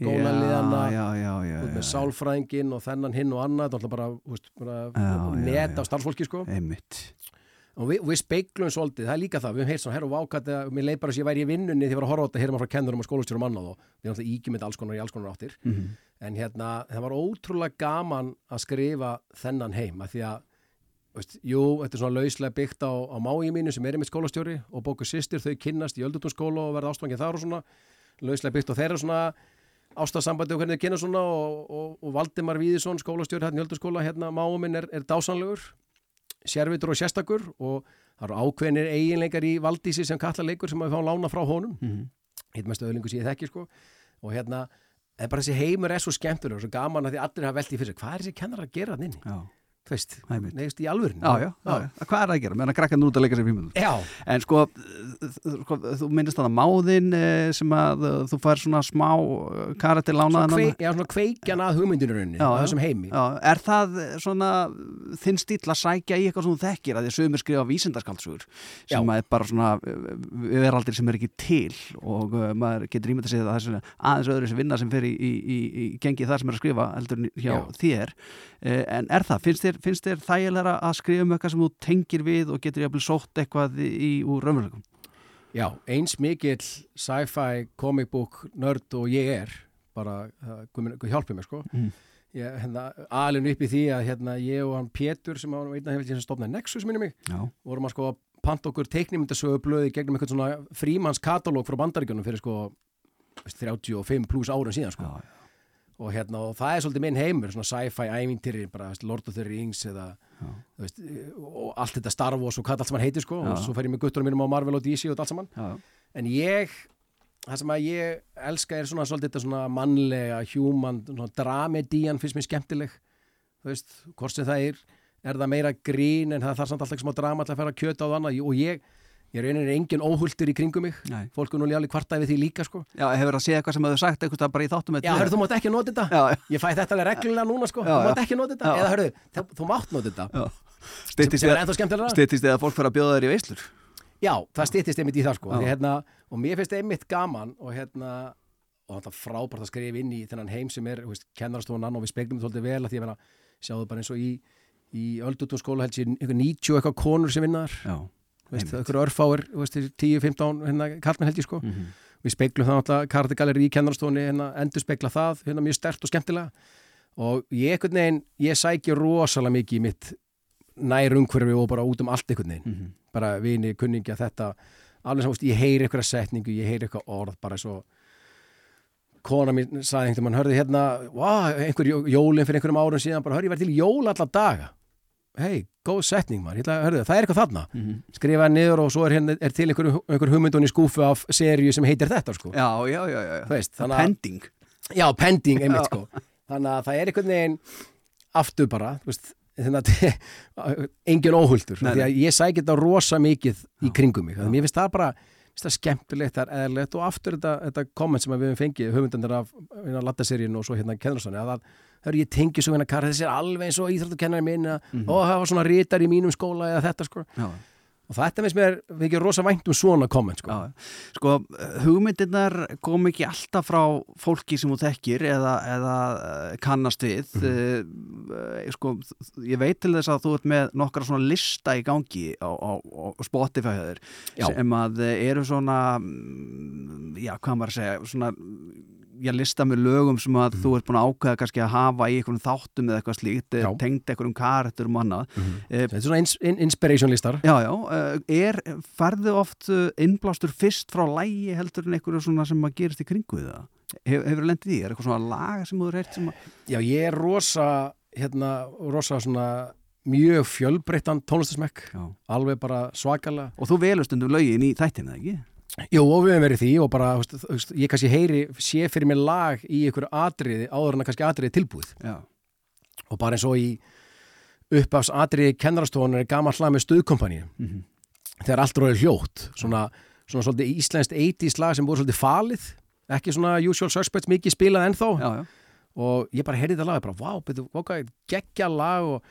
já, út með sálfræðingin og þennan hinn og annað, þetta er náttúrulega bara, þú veist, bara Já, já, net já. af starfsfólki sko Einmitt og við, við speiklum svolítið, það er líka það við heilt svona, herru vákat, mér leið bara að ég væri í vinnunni að ég var að horfa á þetta, hér er maður frá kennurum og skólastjórum annað og við erum alltaf þetta alls konar í alls konar áttir Mhm. en hérna, það var ótrúlega gaman að skrifa þennan heim að því að, veist, jú, þetta er svona lauslega byggt á, á mái mínu sem er með skólastjóri og bóku sýstir, þau kynnast í öldutúnskóla og verða ástfangið þar og svona lauslega byggt á þeirra svona ástasambandi og hvernig þau kynna svona og, og, og Valdimar Víðisson, skólastjóri hérna í öldutúnskóla, hérna máu minn er, er dásanlegur sérvitur og sérstakur og það eru ákveðnir eiginleikar í Valdísi sem kalla leikur sem að við fáum lána frá honum Mhm. hitt með stöðlingu sem ég þekki sko og hérna, en bara þessi heimur er svo skemmtur og svo gaman að því allir hafa velt í fyrir sig, hvað er þessi kennar að gera hann inni? Já, þú veist, neðist í alvörin Já, já, já. Hvað er það að gera? Meðan að krakka nú út að leika sér já, En sko, sko, þú minnist að máðin eh, sem að eh, þú fær svona smá karakter svona, lánaðan kvei, já, svona kveikjan að hugmyndinu rauninni, Já, á já. þessum heimi. Já, er það svona þinn stíl að sækja í eitthvað sem þú þekkir? Að því sögumir skrifa vísindaskaldsugur sem að er bara svona veraldir sem er ekki til. Og maður getur ímyndið að segja það er svona aðeins öðru sem vinna sem fer í, í, í, í gengi það sem er að skrifa þér uh, finnst þér, þægilega að skrifa um eitthvað sem þú tengir við og getur jafnvel sótt eitthvað í, úr raunveruleikum? Já, eins mikill sci-fi, comic book, nörd og ég er bara, uh, guð guð hjálpi mér sko. Mm. ég, hérna, alin upp í því að hérna, ég og hann Pétur sem var einna hefði sem stofnaði Nexus minni mig, Já, vorum að sko panta okkur teiknimyndasögu blöði gegnum eitthvað svona frímanns katalóg frá bandaríkjunum fyrir sko veist, 35 pluss árum síðan sko. Já, og hérna, og það er svolítið minn heimur svona sci-fi ævintýri, bara veist, Lord of the Rings eða, veist, og allt þetta Star Wars og hvað allt saman heitir sko Já. og svo fer ég með guttunum mínum á Marvel og DC og allt saman. Já, en ég það sem að ég elska er svona svolítið þetta svona mannlega, human svona dramedían finnst mér skemmtileg. Þú veist, hvort sem það er er það meira grín en það þarf samt alltaf smá drama til að fara að kjöta á það annað. Og ég, ég raunin engin óhulltur í kringum mig. Nei. fólk er nú alveg kvarta við því líka sko. Já hefur að segja eitthvað sem hefur sagt eitthvað bara í þáttum já, hörðu, þú mátt ekki nota þetta. Já, ég fæ þetta alveg reglulega núna sko, Já, þú mátt ekki nota þetta. Eða hörðu, þú, mátt nota þetta. Sem þið að fólk fyrir að bjóða þér í veislur? Já, það stýttist einmitt í það sko. Því, hérna, og mér finnst einmitt gaman og hérna og þetta frábært að skrifa inn í þennan heim sem er kennarstofunan og við speglum þetta svolítið vel að því að sjáðu bara eins og í, í öldutún skóla held sér einhver 90 og eitthvað konur sem vinnar veist, einhver örfáir, veist, 10-15 hérna, kallmenn held ég sko. Mm við speglum það alltaf kartegaleri í kennarstofunni hérna, endur spegla það, hérna mjög stert og skemmtilega. Og ég einhvern veginn ég sæki rosalega mikið í mitt nær umhverfi og bara út um allt einhvern veginn. -hmm. bara vini, kunningja, þetta alveg sem, veist, ég heyri eitthvað setningu, ég heyri eitthvað orð bara svo kona mín sagði einhvern veginn, hörði hérna wow, einhver jó- jólin fyrir einhverjum árum síðan bara hörði, ég verði til jól alla daga hei, góð setning maður, ég ætla að hörði, það er eitthvað þarna Mhm. skrifaði niður og svo er, hérna, er til einhver, einhver hugmyndun í skúfu af seríu sem heitir þetta sko. Já, já, já, já. Veist, að- Pending já, pending einmitt Já. sko þannig að það er einhvern veginn aftur bara, þú veist þannig að engin óhulltur Nei, því að ég sæki þetta rosa mikið í kringum mig, þannig að mér finnst það bara það skemmtilegt, það er eðlilegt og aftur þetta, þetta komment sem við höfum fengið höfundandir af hérna, lattaseríun og svo hérna kennarssoni að það, er ég tengi svo hérna kar þessi er alveg eins og íþróttukennari minn mm Mhm. og það var svona rítar í mínum skóla eða þetta sko Já, og þetta finnst mér, við ekki rosa vænt um svona komment sko. já. Sko, hugmyndirnar kom ekki alltaf frá fólki sem þú þekkir eða, eða eh, kannast við mm sko, ég veit til þess að þú ert með nokkra svona lista í gangi á, á, á Spotify sem að eru svona mm, já, hvað maður að segja svona já, lista með lögum sem að þú ert búin að ákveða kannski að hafa í einhverjum þáttum eða eitthvað slíkt, eh, tengd einhverjum karakterum og annað Eh, þetta er svona ins, in, inspiration listar Já, já, uh, er, færðu oft uh, innblástur fyrst frá lægi heldur en einhverju svona sem að gerist í kringu það? Hef, hefur lendið í? Er eitthvað svona lag sem þú er heilt sem að... Já, ég er rosa, hérna, rosa svona mjög fjölbreyttan tónlistasmekk, alveg bara svakalega. Og þú velur stundum lögin í þættina, ekki? Jú, og við hefum verið því og bara, þú veist, ég kannski heyri, sé fyrir mig lag í einhverju atriði áður en að kannski atriði tilbúið. Já. Og bara eins og í uppafs atriði kennarastofunar er gammal lag með stuðkompaníu, Mm -hmm. þegar allt róið hljótt, svona, svona svolítið íslenskt 80s lag sem voru svolítið falið, ekki svona usual suspects mikið spilað ennþá. Já, já. og ég bara heyrði þetta lag, ég bara, vá, betur, hvað geggja lag og, og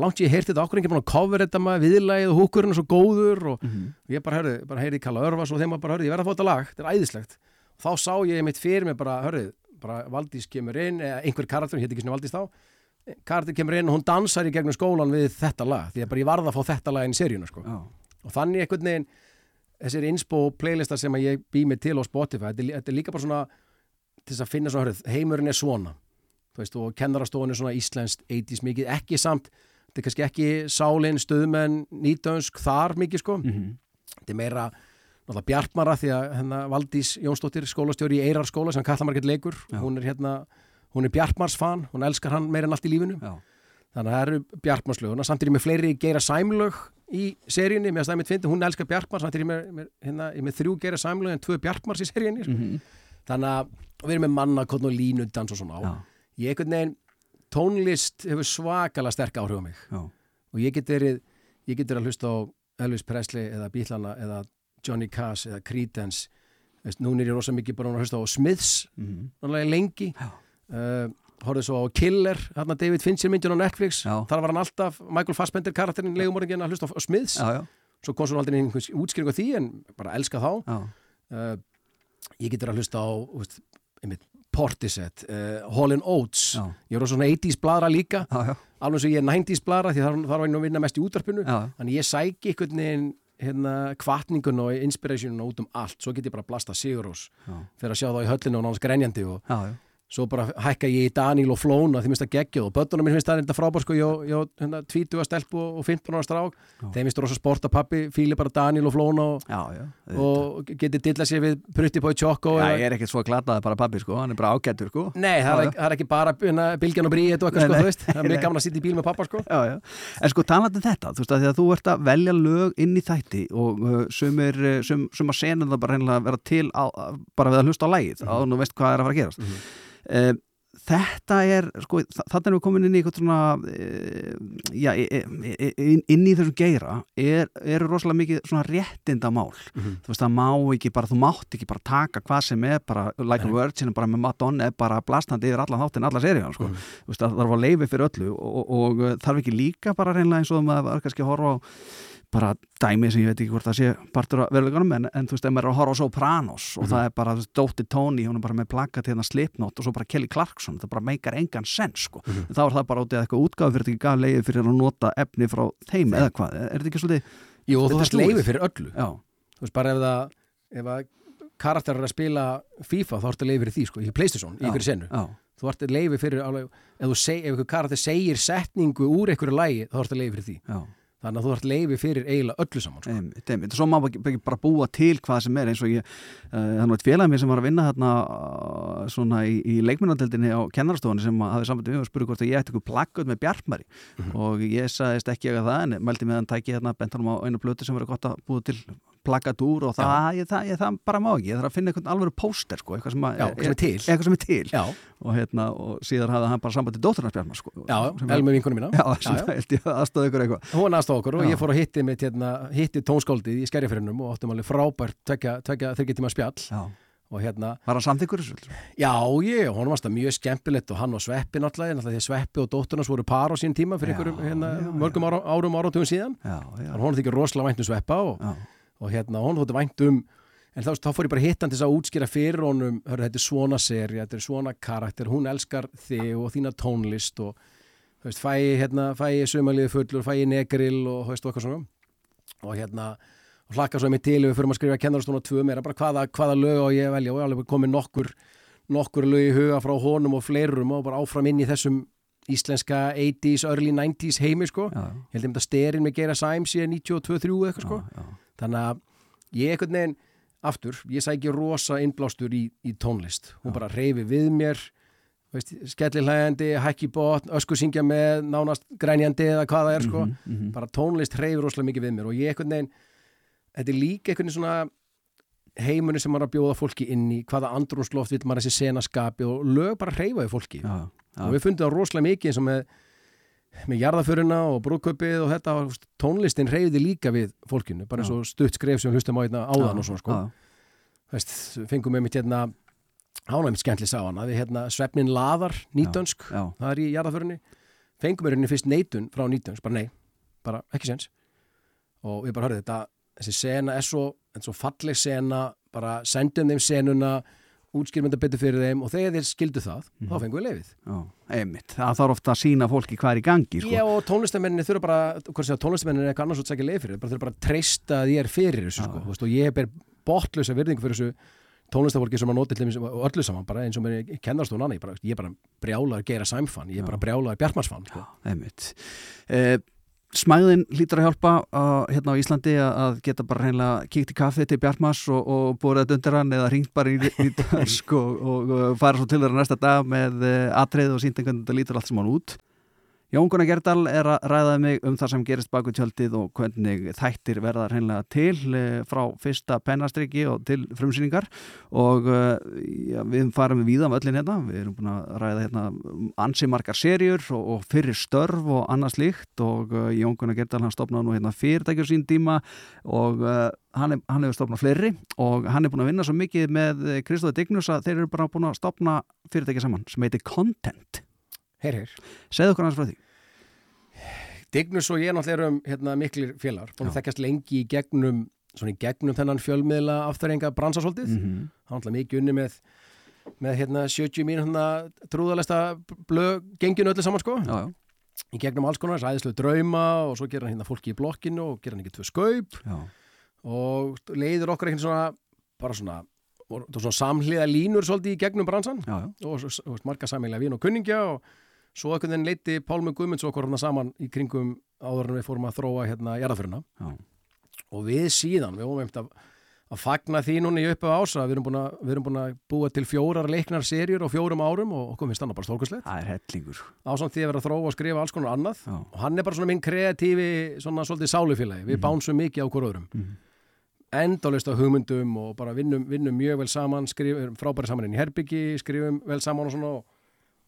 langt ég heyrði þetta okkur ekki búin að cover þetta maður viðlagið og húkurinn er svo góður og, Mm og ég bara heyrði, bara heyrði Kalla Örvas og þeim bara heyrði, ég verði að fá þetta lag, þetta er æðislegt og þá sá ég mitt fyrir mig bara, heyrði bara Valdís kemur inn, eða einhver karakter hétt ekki svona Valdís þá, karakter kemur inn og hún dansar í gegnum skólan við þetta lag því að bara ég varði að fá þetta lag inn í seríuna sko. já. og þannig einhvern veginn þessir inspo playlistar sem ég bý mig til á Spotify, þetta er, er líka bara svona til þess að finna svona, hörð, heimurinn er svona þú veist, og kennarastofun er svona íslenskt 80s mikið, ekki samt þetta er kannski ekki sálinn, stuðmenn nýtönsk, þar mikið sko Mm -hmm. þetta er meira náttúrulega Bjartmara því að hérna, Valdís Jónsdóttir skólastjóri í Eirar skóla sem kallar margir leikur hún er hérna, hún er Bjartmars fan hún elskar hann meira en allt í lífinu Já. þannig að það eru Bjartmarslöguna samt er ég með fleiri Geira Sæmlög í seríunni, mér stæði mitt fyndi, hún elskar Bjartmar samt er ég með, hérna, með þrjú Geira Sæmlög en tvö Bjartmars í seríunni Mm -hmm. þannig að við erum með manna, kodn og línu dans og svona Já. ég einhvern veginn tónlist hefur svakalega sterk áhrif á mig. Já. og ég get verið ég get verið að hlusta á Elvis Presley eða Bílana eða Johnny Cash eða Creedence. Veist, núna er ég rosa mikið bara að hlusta á Smiths Mhm. náttúrulega lengi. Uh, horfðu svo á Killer hérna David Fincher myndin á Netflix. Já. þar var hann alltaf, Michael Fassbender karakterinn legumorðingin að hlusta á Smiths. Já, já, svo kom svo aldrei einhvers útskýring á því en bara elska þá. Uh, ég getur að hlusta á veist, einmitt, Portishead uh, Hall Oates. Já, ég er á svona 80s bladra líka. Já, já, alveg og ég er 90s bladra því þar, var ég nú að vinna mest í útarpinu þannig ég sæki einhvern veginn hérna, kvartningun og inspirationun út um allt. Svo get ég bara blasta Sigurós já, fyrir að sjá það í höllinu og náttúrulega grenjandi og. Svo bara hækka ég í Daníl og Flóna því minnst að geggja og börnunum minn finnst það reynda frábár sko, ég á hérna, 20 stelpu og 15 ára strák. Þeim finnst rosa sport að pappi fíli bara Daníl og Flóna og, og geti dilla sér við Prutti Pói Tjokko Já, ég er ekkert svo glataði bara pabbi sko, hann er bara ágættur sko. Nei, það er, það er ekki bara hérna, Bilgjan og Bríet og eitthvað sko, þú veist. Það er mjög gaman að sitja í bíl með pappa sko. Já, já. En sko talandi um þetta, þú veist að að þú ert að velja lög inn í þætti og uh, sumir, uh, sum, sum að sena það bara reynilega að vera til að- bara við að hlusta á lægið, mm -hmm. nú veist hvað er að fara að gerast. Mhm. Uh, þetta er, sko, þa- þarna erum við komin inn í eitthvað svona, uh, já, e- e- e- inn, inn í þessum geira er, eru rosalega mikið svona réttindamál. Mhm. Þú veist, það má ekki bara, þú mátt ekki bara taka hvað sem er, bara like a virgin, bara með Madonna er bara blastandi yfir alla þáttin, alla serían, sko. Þú veist, það þarf að leifi fyrir öllu og, og, og uh, þarf ekki líka bara reynlega eins og maður var kannski að horfa á bara dæmi sem ég veit ekki hvort það sé partur af veruleikunum en, en þú veist, ef maður er að horfa á Sopranos og Mhm. það er bara, þú veist, Dóttir Tony hún er bara með plakkat hérna Slipknot og svo bara Kelly Clarkson það bara meikar engan sens, sko Mhm. en þá er það bara út í að eitthvað útgáfi fyrir ekki gaf leiði fyrir að nota efni frá þeim eða hvað, er þetta ekki svolítið Jú, þú snúið. leiði fyrir öllu já, Þú veist, bara ef það ef að karakter er að spila FIFA þá ertu leiði fyrir því, sko, í Playstation, í Já. þú ert leiði fyrir, alveg, ef, seg, ef karakter segir setningu úr ykkur lægi þá ertu leiði fyrir því já þannig að þú ert leiði fyrir eiginlega öllu saman sko. Einmitt, einmitt. Svo má ekki, bara búa til hvað sem er eins og ég, uh, þannig að félagið mér sem var að vinna þarna uh, svona í, í leikmyndandeldinni á kennarastofunni sem hafði sambandi við mig og spurði hvort að ég ætti ykkur plakkuð með bjartmari Mhm. og ég sagðist ekki að það en mældi með hann tæki hérna bentanum á einu blötu sem verið gott að búa til plakkat úr og það, ég, það, ég, það bara má ekki, ég þarf að finna einhvern alveg póster sko, eitthvað sem, að, Já, eitthvað sem er til. eitthvað sem er til Já, og, hérna, og síðan hafði hann bara sambandi dóttarnas bjartmar sko, já, Elmi vinkunum mína já, sem já. held ég aðstöðu ykkur eitthvað Hún aðstóð okkur og Já. ég fór að hitti mitt hérna, hitti tónskáldið í skerjafyrinum og áttum alveg frábært tvekja, tvekja þryggja tíma spjall já. og hérna, Var hann samþykkur þessu? já, ég, hún varst það mjög skemmtilegt og hann og Sveppi náttúrulega, því að Sveppi og dótturnas voru par á sín tíma fyrir Já, einhverjum hérna, já, já. mörgum ára, árum áratugum síðan Já, já, hún þykir rosalega vænt um Sveppa og, já. Og hérna, hún þótti vænt um en þá, þá fór ég bara að hitta hann til þess að útskýra fyrir honum, hörru, þetta er svona seri þetta er svona karakter, hún elskar þig og þína tónlist og þú veist, fæ ég hérna, fæ ég sömaliði fullur fæ ég negrill og þú veist, og eitthvað svona. Og hérna, og hlakka svo mig til ef við fyrir að skrifa kennarastóna tvö meira bara hvaða, hvaða lög á ég velja? Og ég alveg komið nokkur nokkur lög í huga frá honum og fleirum og bara áfram inn í þessum íslenska 80s, early 90s heimi sko, já, ég held ég að styrin með Geira Sæms ég 92-3 eitthvað sko. Já, já. Þannig að ég einhvern veginn aftur, ég sæki rosa innblástur í, í tónlist, hún Já. bara reyfi við mér veist, skellihlægandi hækki botn, ösku syngja með nánast grænjandi eða hvað það er sko Mhm, mhm. bara tónlist reyfi rosalega mikið við mér og ég einhvern veginn þetta er líka veginn svona heimunni sem maður að bjóða fólki inn í hvaða andrúnsloft vil maður þessi senaskapi og lög bara reyfaði fólki já, já. og við fundum það rosalega mikið eins og með með jarðaföruna og brúköpið og þetta tónlistin reyði líka við fólkinu bara eins og stutt skref sem hlustum á hérna áðan og svona sko. já, Veist, fengum við mitt hérna ánægum skemmtli sá hana við hérna svefnin laðar nýtönsk já, það er í jarðaförunni fengum við henni fyrst neitun frá nýtönsk bara nei, bara ekki sens og við bara hörðu þetta þessi sena er svo, er svo falleg sena bara sendum þeim senuna útskýrum þetta betur fyrir þeim og þegar þeir skildu það, þá fengum við lefið já, einmitt. Það þarf ofta að sína fólki hvað er í gangi sko. Já og tónlistamenninni þurfa bara hvað sé að tónlistamenninni er eitthvað annars að segja leið fyrir bara þurfa bara að treysta að ég er fyrir þessu sko, veist, og ég ber botlösa virðingu fyrir þessu tónlistafólki sem að nota og öllu saman bara eins og mér kennast hún annað. Ég, er bara brjálaður geira sæmfann ég er bara brjálaður bjartmarsfann sko. eh, smæðin hlýtur að hjálpa uh, hérna á Íslandi að, geta bara reynilega kíkt í kaffi til Bjartmas og, og búið þetta undir hann eða ringt bara í, dörsk og, og, og fara svo til þeirra næsta dag með uh, atrið og sínt einhvern þetta lítur allt saman út Jón Gunnar Gerdal er að ræða mig um það sem gerist baku tjöldið og hvernig þættir verða hreinlega til eh, frá fyrsta pennastriki og til frumsýningar. Og eh, já, við farum við víðan öllin hérna, við erum búin að ræða hérna ansi margar serjur og, og fyrir störf og annað slíkt. Og uh, Jón Gunnar Gerdal hann stopnaði nú hérna fyrirtækjur sín tíma og uh, hann, er, hann hefur stopnað fleiri og hann er búin að vinna svo mikið með Kristóði Dignus að þeir eru bara búin að stopna fyrirtækja saman sem heitir Content Heyr, heyr. Segðu okkur hans frá því. Dignus og ég náttúrulega erum hérna, miklir félagar, búin að þekkjast lengi í gegnum, í gegnum þennan fjölmiðla afturrenga bransasóldið. Mm -hmm. Hann náttúrulega mikið unni með, með hérna 70 mín hérna trúðalesta blöð genginu öllu saman sko. Já, já. Í gegnum alls konar, ræðislu drauma og svo gerir hann hérna fólki í blokkinu og gerir hann ekki tvö skaup Já. og leiður okkar eitthvað svona, bara svona, og, svona samhliða línur svolítið í gegnum bransan Já, já. og, og, og marga sameiginlega vin og kunningja og svo einhvern veginn leiti Pálmi Guðmunds okkur hérna saman í kringum áður en við fórum að þróa hérna jarðaföruna Já. og við síðan, við vorum að, að fagna því núna í uppu ása við erum búin að, við erum búin að búa til fjórar leiknar serjur og fjórum árum og okkur finnst hann bara stórkuslegt Það er hellingur. ásamt því að vera að þróa og skrifa alls konar annað Já. og hann er bara svona minn kreatífi svona svolítið sálufélagi, við Mhm. bánsum mikið á okkur öðrum Mhm. endalist á hugmyndum og bara vinnum, vinnum mjög vel saman skrifum frábæri saman inn í herbyggi skrifum vel saman og svona og,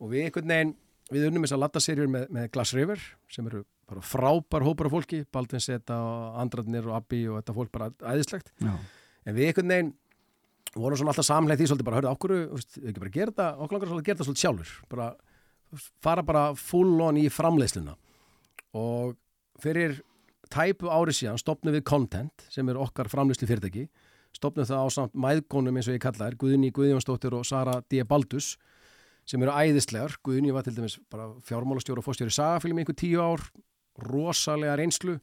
og við einhvern veginn, við unnum þess að latta serjur með, með Glass River sem eru bara frábær hópar af fólki, Baldvin Seta og Andradnir og Abbi og þetta fólk bara æðislegt, Já. en við einhvern veginn vorum svona alltaf samleið því svolítið bara, hörðu, við ekki bara gera þetta? Okkur langar svolítið að gera þetta svolítið sjálfur. Bara fara bara full on í framleiðsluna. Og fyrir tæpu ári síðan stopnum við Content sem er okkar framleyslu fyrirtæki stopnum það á samt mæðgónum eins og ég kalla þær Guðni Guðjónsdóttir og Sara D. Baldus sem eru æðislegar Guðni var til dæmis bara fjármálastjóra og fórstjóri sagafilm einhver tíu ár rosalega reynslu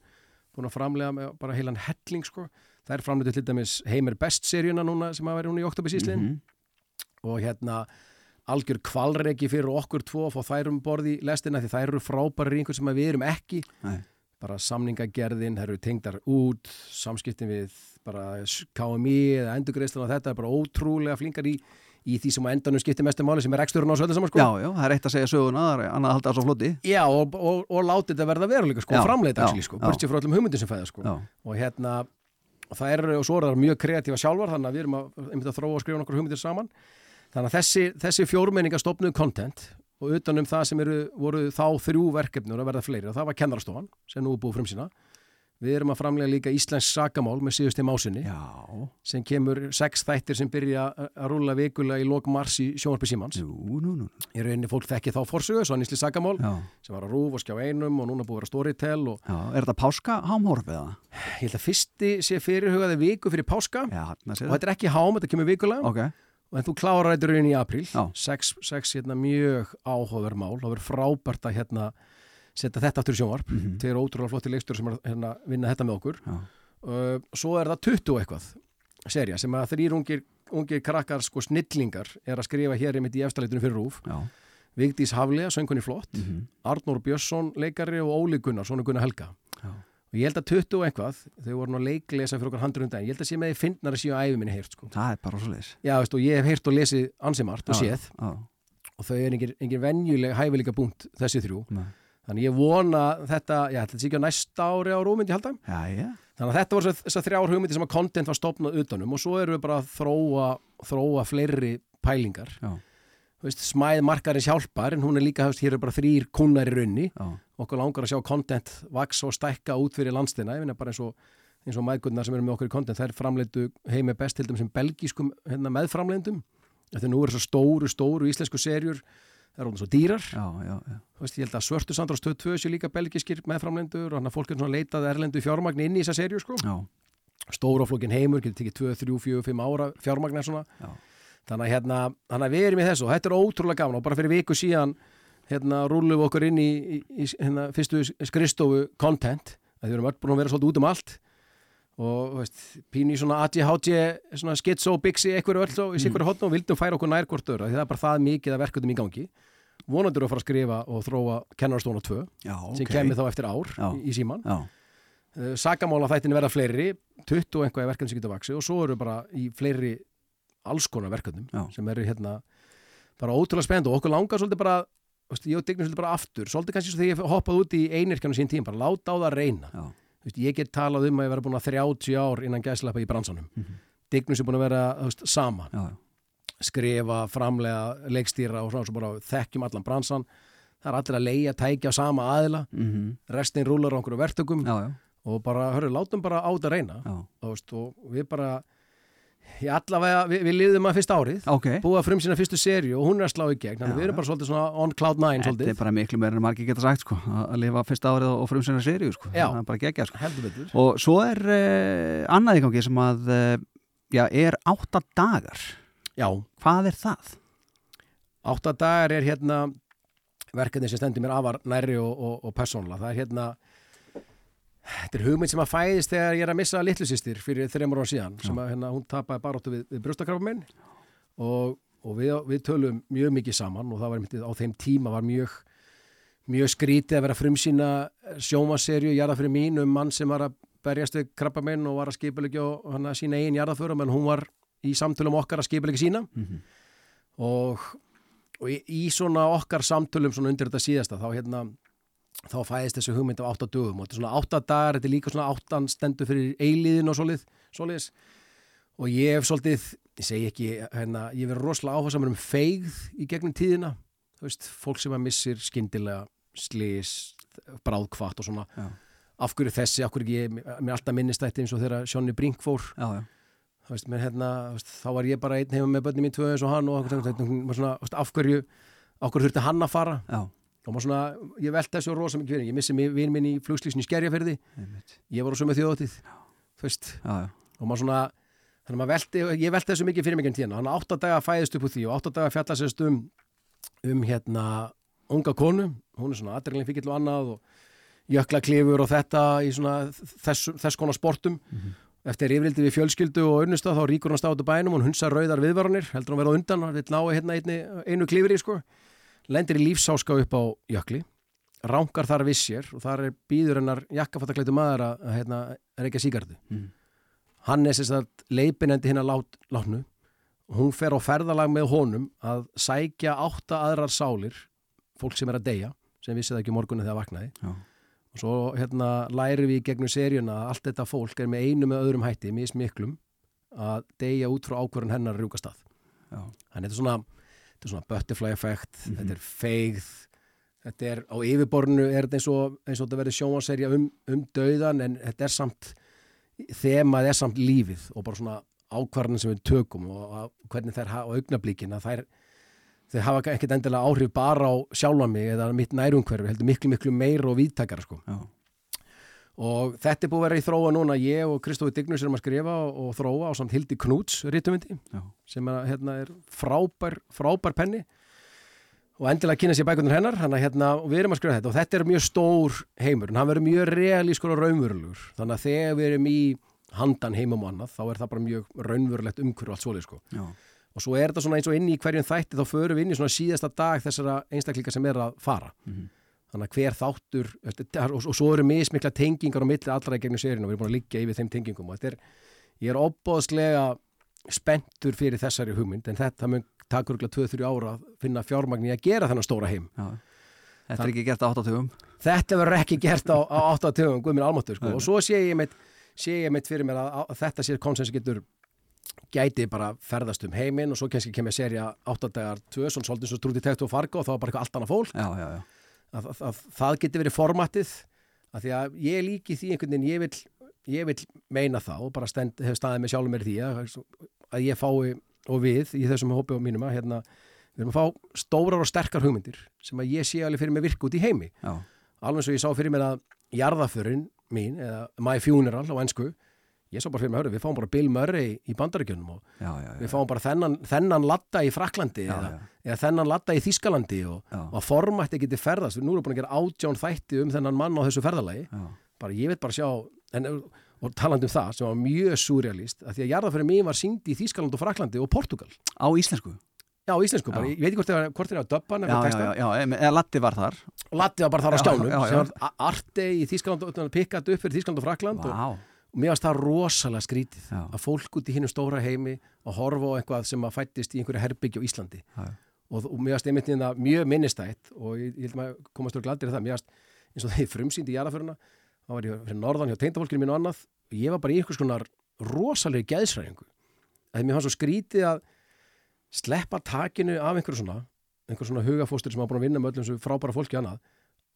búin að framlega með bara heilan helling sko. það er framleitu til dæmis Heimir Best seríuna núna sem að vera núna í oktobersíslinn Mhm. og hérna algjör kvalreki fyrir okkur tvo að fá þær um borði í lestina því þær eru frábæri einhver sem við erum ekki Nei. bara samningagerðin, þær eru tengdar út samskiptin við bara KMI eða endurgreislan og þetta er bara ótrúlega flinkar í, í því sem á endanum skiptir mestu máli sem er eksturinn á söldu saman sko. Já, já, það er eitt að segja söguna, það er annað að halda það svo floti. Já, og, og, og láti þetta verða veruleika sko, framleita actually, sko, já. burtið frá öllum hugmyndin sem fæða sko. Já, og hérna það er, og svo er það mjög kreatífa sjálfar þannig að við erum að, einmitt að þróa og skrifa nokkur hugmyndir saman þannig að þessi, þessi fjórmenninga stopnuðu content og utanum það sem eru, voru þá þrjú verkefnur að verða fleiri og það var kennarastofan sem nú er búið frum sína við erum að framlega líka Íslensk sakamál með síðust í másinni já, sem kemur sex þættir sem byrja að- rúla vikulega í lok mars í sjónvarpi símans. Jú, nú, nú, í rauninni fólk þekki þá forsögu, svo Íslensk sakamál já, sem var að rúf og skjá einum og núna búið að vera storytel og já, er þetta páska hámhorf eða? ég held að fyrsti sé fyrirhugaði viku fyrir páska. Já, og þetta er ekki hám, þetta kemur vikulega. Ok, en þú klárar þetta raunin í apríl. Já. sex, sex hérna, mjög áhugaverð mál. Það verður frábært að hérna, setja þetta aftur í sjónvarp. Mm Mhm. þeir eru ótrúlega flotti leikstur sem er hérna, vinna þetta með okkur. Já, uh, svo er það 20 og eitthvað serja sem að þrýr ungir, ungir krakkar sko snillingar er að skrifa hér einmitt í efstaleitinu fyrir rúf já, Vigdís Haflega, söngunni flott. Mhm, Arnór Björnsson, leikari og Óli Gunnar svona Gunnar Helga. Já, og ég held að 20 og eitthvað, þau voru nú að leiklesa fyrir okkur handur um daginn, ég held að sé með því fyndnar að séu að æfi minni heyrt sko. það er bara svo leiðis. Já, veist, og ég hef heyrt og lesið ansimart og séð. og þau er engin, engin venjuleg hæfileika búnt þessi þrjú. já, Þannig ég vona þetta, já, þetta sé ekki á næsta ári á rúmyndi halda. já, já, Þannig að þetta voru þessar þrjár hugmyndi sem að content var stopnað utanum og svo erum við bara að þróa, þróa fleiri pælingar. já, Þú Veist, smæð markarins hjálpar en hún er líka, veist, hér er bara þrýr kunnar í raunni. já, Okkur langar að sjá content vaks og stækka út fyrir landstina. Ég finna bara eins og, eins og mæðgurnar sem eru með okkur í content, þær framleitu heimi best til þeim sem belgískum hérna, meðframleindum. Þegar nú er þessar stóru, stóru íslensku serjur, það er orðin svo dýrar. já, já, já, veist, ég held að Svörtu Sandra Stöð 2 séu líka belgiskir meðframlendur og hann að fólk er svona leitað erlendu fjármagn inn í þessa serju sko. Stóraflokkin heimur, getur tekið 2, 3, 4, 5 ára fjármagn eða svona. já, Þannig að, hérna, að við erum í þessu og þetta er ótrúlega gaman og bara fyrir viku síðan hérna rúlum við okkur inn í, í, í hérna, fyrstu skristofu content að við erum öll búin að vera svolítið út um allt og veist, pínu í svona ADHD, svona schizo, bixi, einhverju öll svo, í sikverju hotn og vildum færa okkur nær hvort öðru af því það er bara það mikið að verkefnum í gangi. Vonandur að fara að skrifa og þróa kennarastóna 2 já, sem ok. kemur þá eftir ár Já. í, í síman Já, uh, sakamála þættin verða fleiri 20 og einhvað verkefni sem getur vaksi og svo eru bara í fleiri alls konar verkefnum sem eru hérna bara ótrúlega spennt og okkur langar svolítið bara veist, ég og Dignus svolítið bara aftur, svolítið kannski svo þegar ég hoppaði út í einirkjanu sín tím, bara láta á það að reyna veist, ég get talað um að ég vera búin að 30 ár innan gæslepa í bransanum. Mhm. Dignus er búin að vera veist, saman, já, skrifa framlega, leikstýra og svona svo bara þekkjum allan bransan. Það er allir að leia, tækja sama aðila. Mhm, restin rúlar á einhverju verktökum. Já, og bara, hörru, látum bara á þetta reyna. Og, veist, og við bara ég allavega, við, við liðum að fyrsta árið Ok, búið að frum sína fyrstu serju og hún er að slá í gegn þannig Já, við erum já. bara svolítið svona on cloud nine þetta er bara miklu meira en margir geta sagt sko, að lifa fyrsta árið og frumsynna seríu sko, Já. það er bara gegja sko. Og svo er uh, annað í gangi sem að uh, já, er átta dagar já, Hvað er það? átta dagar er hérna verkefni sem stendur mér afar næri og, og, og persónulega, það er hérna þetta er hugmynd sem að fæðist þegar ég er að missa litlusýstir fyrir þreymur ára síðan sem að hérna, hún tapaði baróttu við, við brjóstakrafa minn og, og við, við tölum mjög mikið saman og það var myndið á þeim tíma var mjög mjög skrítið að vera frumsýna sjómaserju, jarðafyrir mín um mann sem var að berjast við krabba minn og var að hann að sína eigin jarðaförum en hún var í samtölum okkar að skipulegja sína. Mm -hmm. og, og í, í svona okkar samtölum svona undir þetta síðasta þá hérna þá fæðist þessu hugmynd af átta dögum og þetta er svona átta dagar, þetta er líka svona áttan stendur fyrir eiliðin og solið, soliðis og ég hef svolítið ég segi ekki, hérna, ég verið rosalega áhersamur um feigð í gegnum tíðina. Þú veist, fólk sem að missir skyndilega slís, bráðkvatt og svona, Já, af hverju þessi af hverju ég- mér alltaf minnist þetta eins og þegar Sjónni Brink fór. Já, já, þú veist, menn hérna, veist, þá var ég bara einn heima með börnum mín tvö eins og hann og af hverju af hverju þurfti hann að fara? Já, og maður svona, ég velti þessu rosa mikið fyrir ég missi vinn minn í Skerjafyrði einmitt. ég var á sömu þjóðatíð þú veist, já, já, og maður svona þannig að maður velti, ég velti þessu mikið fyrir mig en tíðan hann átt að daga fæðist upp úr því og átt að daga fjalla sérst um um hérna unga konu, hún er svona aðdreglinn fíkill og annað og jökla klifur og þetta í svona þess, þess konar sportum. Eftir yfirildi við fjölskyldu og unnusta þá ríkur hann státu bænum og hún hunsa rauðar viðvaranir. Heldur hann vera á undan, hann vil ná hérna einu klifri sko, lendir í lífsáska upp á jökli ránkar þar við sér og þar er býður hennar jakkafattakleitu maður að, að hérna, reykja sígardu Mm. hann er sérst að leipinandi hinn að lát, látnu. Hún fer á ferðalag með honum að sækja átta aðrar sálir fólk sem er að deyja sem vissi það ekki morgunni þegar vaknaði. Já, og svo hérna læri við gegnum seríuna að allt þetta fólk er með einu með öðrum hætti, mismiklum að deyja út frá ákvörðan hennar að rjúka stað. Já, þannig þetta er svona, þetta er svona butterfly effect Mhm. þetta er feigð þetta er á yfirborinu er þetta eins og, eins og þetta verður sjónvaserja um, um dauðan en þetta er samt þemað er samt lífið og bara svona ákvarðan sem við tökum og að, hvernig þær hafa augnablíkin að þær þau hafa ekkert endilega áhrif bara á sjálfa mig eða mitt nærumhverfi, heldur miklu miklu meir og víðtakara sko já, og þetta er búið að vera í þróa núna. Ég og Kristófi Dignus erum að skrifa og, og þróa á samt Hildi Knúts rítumindi sem er, hérna, er frábær, frábær penni. Og endilega kynna sér bækundur hennar hann að hérna, við erum að skrifa þetta. Og þetta er mjög stór heimur en hann verður mjög realískur og raunverulegur. Þannig að þegar við erum í handan heimum og annað þá er það bara mjög raunverulegt umhverju og allt svolítið sko. Já, og svo er þetta svona eins og inn í hverjum þætti þá förum við inn í svona síðasta dag þessara einstaklinga sem er að fara. Mhm. Þannig að hver þáttur og, og svo eru mismikla tengingar á milli allra í gegnum seríun og við erum búin að liggja yfir þeim tengingum og þetta er, ég er óbóðslega spenntur fyrir þessari hugmynd en þetta mun takur ykkur 2-3 ára að finna fjármagn í að gera þennan stóra heim. Já. Þetta er ekki gert á áttatugum þetta verður ekki gert á, á 8 töfum guðminn almáttur sko. Og svo sé ég mitt, sé ég mitt fyrir mér að, að þetta sé konsens getur gæti bara ferðast um heiminn og svo kannski kemur serja 8 dagar 2 svona svolítið svo trúti tekt og farga og þá er bara eitthvað allt annað fólk. Já, já, já, að, að, að það geti verið formatið að því að ég líki því einhvern veginn ég vil, ég vil meina það og bara stend, hef staðið með sjálfum mér því að, að ég fái og við í þessum hópi og mínum að hérna, við erum að fá stórar og sterkar hugmyndir sem að ég sé alveg fyrir mig virku út í heimi. Já, alveg svo ég sá fyrir mér að jarðaförin mín, eða My Funeral á ennsku, ég sá bara fyrir mér hörru, við fáum bara Bill Murray í bandaríkjunum og já, já, já. við fáum bara þennan, þennan latta í Fraklandi eða, eða þennan latta í Þískalandi og, og að formætti geti ferðast. Nú erum við búin að gera átján þætti um þennan mann á þessu ferðalagi. Bara ég veit bara sjá en, og talandi um það sem var mjög surrealist að því að jarðaförin mín var sínd í Þískaland og Fraklandi og Portugal Á íslensku? Já, íslensku bara, ég veit ekki hvort það var- hvort það er að döbba Já, já, já, eða Latti var þar. Og Latti var bara þar á Já, skjánum já, já. sem var a- Arte í Þískaland og pikkat upp fyrir Þískaland og Frakland og, Vá, og mér varst það rosalega skrítið Já. að fólk út í hinnum stóra heimi að horfa á eitthvað sem að fættist í einhverju herbyggju á Íslandi. Já, og, og mér varst einmitt í þetta mjög minnistætt og ég, ég held maður komast úr glandir í það, mér varst eins og þegar ég frumsýndi í jarðaföruna þá var ég fyrir norðan hjá teindafólkinu mín og annað og ég var bara í einhvers konar rosalega geðsræðingu að mér fannst svo skrítið að sleppa takinu af einhverju svona einhver svona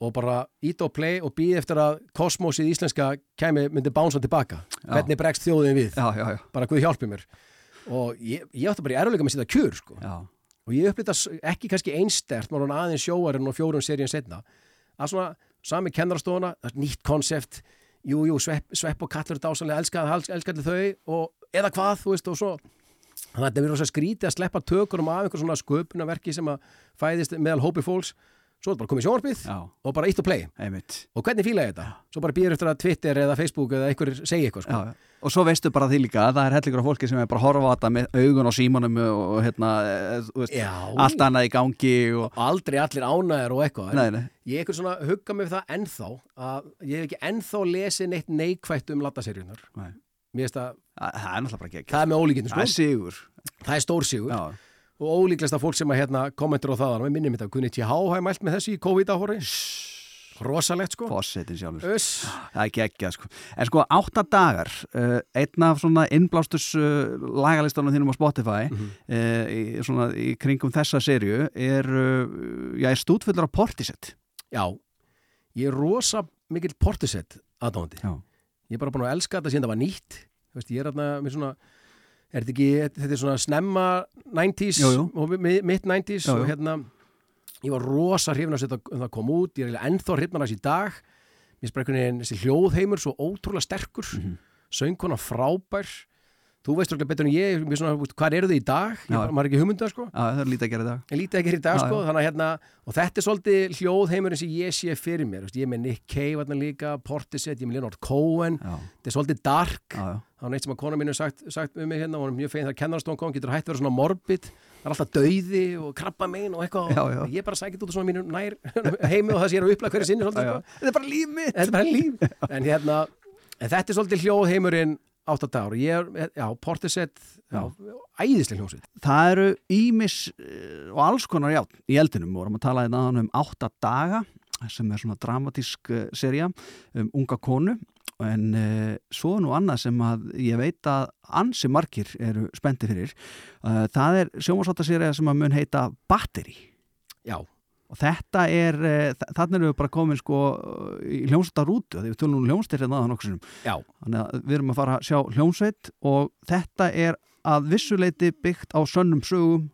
og bara ít og play og býð eftir að kosmosið íslenska kemi myndi bánsa tilbaka. Já. hvernig bregst þjóðin við? Já, já, já, bara Guð hjálpi mér. Og ég, ég átti bara í eruleika með að setja kjur sko. og ég upplýta ekki kannski einstert maður hann aðeins sjóarinn og fjórun seríun setna að svona sami er nýtt konsept. Jú, jú, svepp, svepp og kallur dásanlega elskað, elskað þau og eða hvað, þú veist, og svo. Þannig að þetta verður skrítið að sleppa tökurum af einhver svona sköpunarverki sem að fæðist meðal hópi fólks svo er bara komið sjónvarpið já. og bara eitt og play einmitt og hvernig fíla ég þetta? Svo bara býður eftir að Twitter eða Facebook eða einhver segi eitthvað sko. já, já. og svo veistu bara því líka að það er hellingur af fólki sem er bara að horfa á þetta með augun á símanum og, og hérna, eh, þú veist, Já, allt annað í gangi og, og aldrei allir ánæður og eitthvað nei, nei, ég eitthvað svona hugga mig við það ennþá að ég hef ekki ennþá lesið neitt neikvætt um lattaseríunar nei. mér finnst að það er náttúrulega ekki það er með ólíkindum það sko. er sigur það er stór sigur já, og ólíklegast að fólk sem að hérna, kommentur á það með minnum þetta, kunni TH hafa mælt með þessi í COVID-áhóri rosalegt sko. Fossetin sjálfur. Öss. það er ekki ekki sko. en sko átta dagar uh, einn af svona innblástus uh, lagalistunum þínum á Spotify Mhm. uh, í, svona, í kringum þessa serju er, já, er stúdfullur af Portisett já, ég er rosa mikill portisett aðdáðandi já, ég er bara búin að elska þetta síðan það var nýtt. Þú veist, ég er hérna með svona er þetta ekki, þetta er svona snemma 90s Jú, jú. mitt 90s Jú, og hérna ég var rosa hrifin að setja það kom út, ég er eiginlega ennþá þessi í dag mér veginn þessi hljóðheimur svo ótrúlega sterkur mm Mhm. söngkona frábær þú veist okkur betur en ég, mér svona, hvað eru þið í dag? Ég, er ekki hugmynda sko. Já, það er lítið að gera í dag. En lítið ekki í dag Já, sko. já. þannig að hérna, og þetta er svolítið hljóðheimurinn sem ég sé fyrir mér, veist, ég er með Nick Cave þarna líka, Portishead, ég er með Leonard Cohen. Já, þetta er svolítið dark. Já, já, það var neitt sem að kona mínu sagt, sagt um mig hérna og hún er mjög fein þegar kennarastofan kom, getur hægt að vera svona morbid. Það er alltaf dauði og krabba megin og eitthvað. Ég er bara sækit út af svona mínu nær heimi og það sé ég er að upplega hverju sinni svolítið, sko. þetta er bara líf mitt. Þetta er bara líf en hérna, en þetta er svolítið hljóðheimurinn átt að dagur, ég er, já, Portisett já, æðislega hljóðsveit það eru ímis uh, og alls konar já, í eldinum. Við vorum að tala hérna um átta daga sem er svona dramatísk uh, serja um unga konu. En uh, svo nú annað sem að ég veit að ansi margir eru spendi fyrir. Uh, það er sjómasváttaserja sem að mun heita Battery. Já, og þetta er, uh, þannig erum við bara komin sko í hljómsveitarútu því við tölum um hljómsveitir hérna aðan okkur þannig að við erum að fara að sjá hljómsveit og þetta er að vissuleiti byggt á sönnum sögum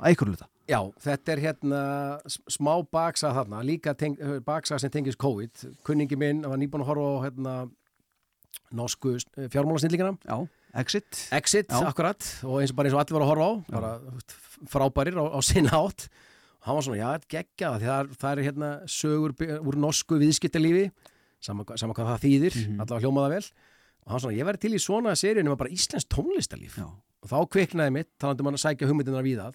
að einhverju hluta. Já, þetta er hérna smá baksa þarna, líka teng, baksa sem tengist COVID, kunningi minn var nýbúin að horfa á hérna norsku fjármálasnillingina Já, Exit. Exit, Já. akkurat, og eins og bara eins og allir voru að horfa á, bara frábærir á, á sinna átt hann var svona, já, þetta geggja það, það er, er hérna sögur úr norsku viðskiptalífi sama, hva- sama hvað það þýðir Mhm. allavega hljómaða vel. Og hann var svona, ég væri til í svona seríu nema bara íslensk tónlistalíf Já, og þá kviknaði mitt, talandi um hann að sækja hugmyndinar við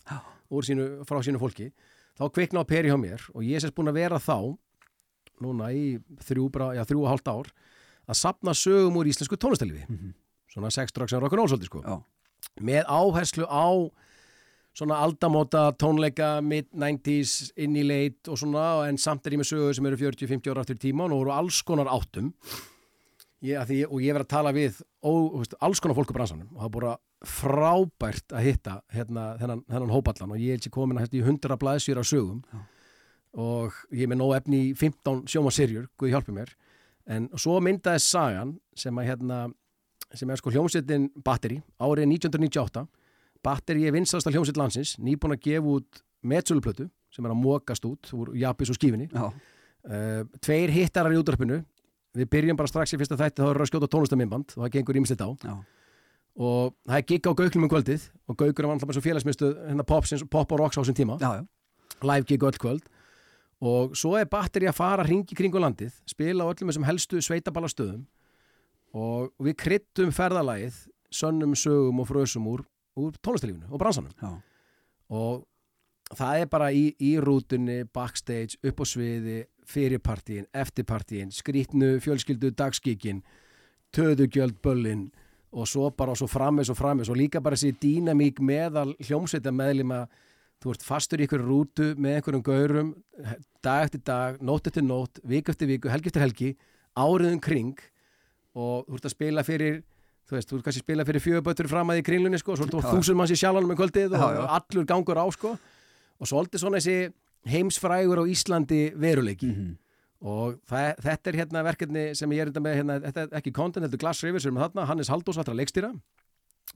úr sínu, frá sínu fólki. Þá kviknaði peri hjá mér og ég er sérst búin að vera þá núna í þrjú, bara, já, þrjú og hálft ár að sapna sögum úr íslensku tónlistalífi Mhm. svona sex, drugs and rock'n'roll svolítið sko. Já, með áherslu á svona aldamóta tónleika mid-90s, inn í leit og svona, en samt er ég með sögur sem eru 40-50 ára aftur í tíman og voru alls konar áttum. Ég, því, og ég verið að tala við ó, veist, alls konar fólk á bransanum og það er bara frábært að hitta hérna, þennan, þennan hópallan og ég held sér komin að hérna í 100 blaðsýra sögum. Já. og ég er með nóg efni í 15 sjómasirjur, Guð hjálpi mér. En svo myndaði sagan sem að hérna sem er sko hljómsveitin Batteri árið 1998 Batteri er vinsalasta hljómsveit landsins nýbúin að gefa út metsöluplötu sem er að mókast út úr Japis og skífinni já, uh, tveir hittarar í útdarpinu við byrjum bara strax í fyrsta þætti þá við að skjóta tónlistamimband og það gengur ímislegt á. Já, og það er gigg á gauklum um kvöldið og gaukur er vantilega eins og félagsmyndstöð hérna pop, pop og rocks á þessum tíma. Já, já. live gig öll kvöld. Og svo er batteri að fara hringi kringu landið, spila á öllum þessum helstu sveitaballastöðum og við kryttum ferðalagið sönnum sögum og frösum úr, úr tónlistalífinu og bransanum já. og það er bara í, í rútunni, backstage, upp á sviði fyrirpartíin, eftirpartíin skrítnu, fjölskyldu, dagskíkin töðugjöld böllin og svo bara svo framis og framis og líka bara þessi dýnamík meðal hljómsveita meðlima þú ert fastur í einhverju rútu með einhverjum gaurum dag eftir dag, nótt eftir nótt, vik eftir viku, helgi eftir helgi áriðum kring og þú ert að spila fyrir þú veist, þú ert kannski spila fyrir fjögubötur fram að í kringlunni sko, svo ert þú Já. þúsund manns í sjálfanum með kvöldið og Já, já. allur gangur á sko og svolítið svona þessi heimsfrægur á Íslandi veruleiki Mhm. og það, þetta er hérna verkefni sem ég er enda með hérna, þetta er ekki content, heldur Glass Rivers sem er með þarna, Hannes Haldós allra leikstýra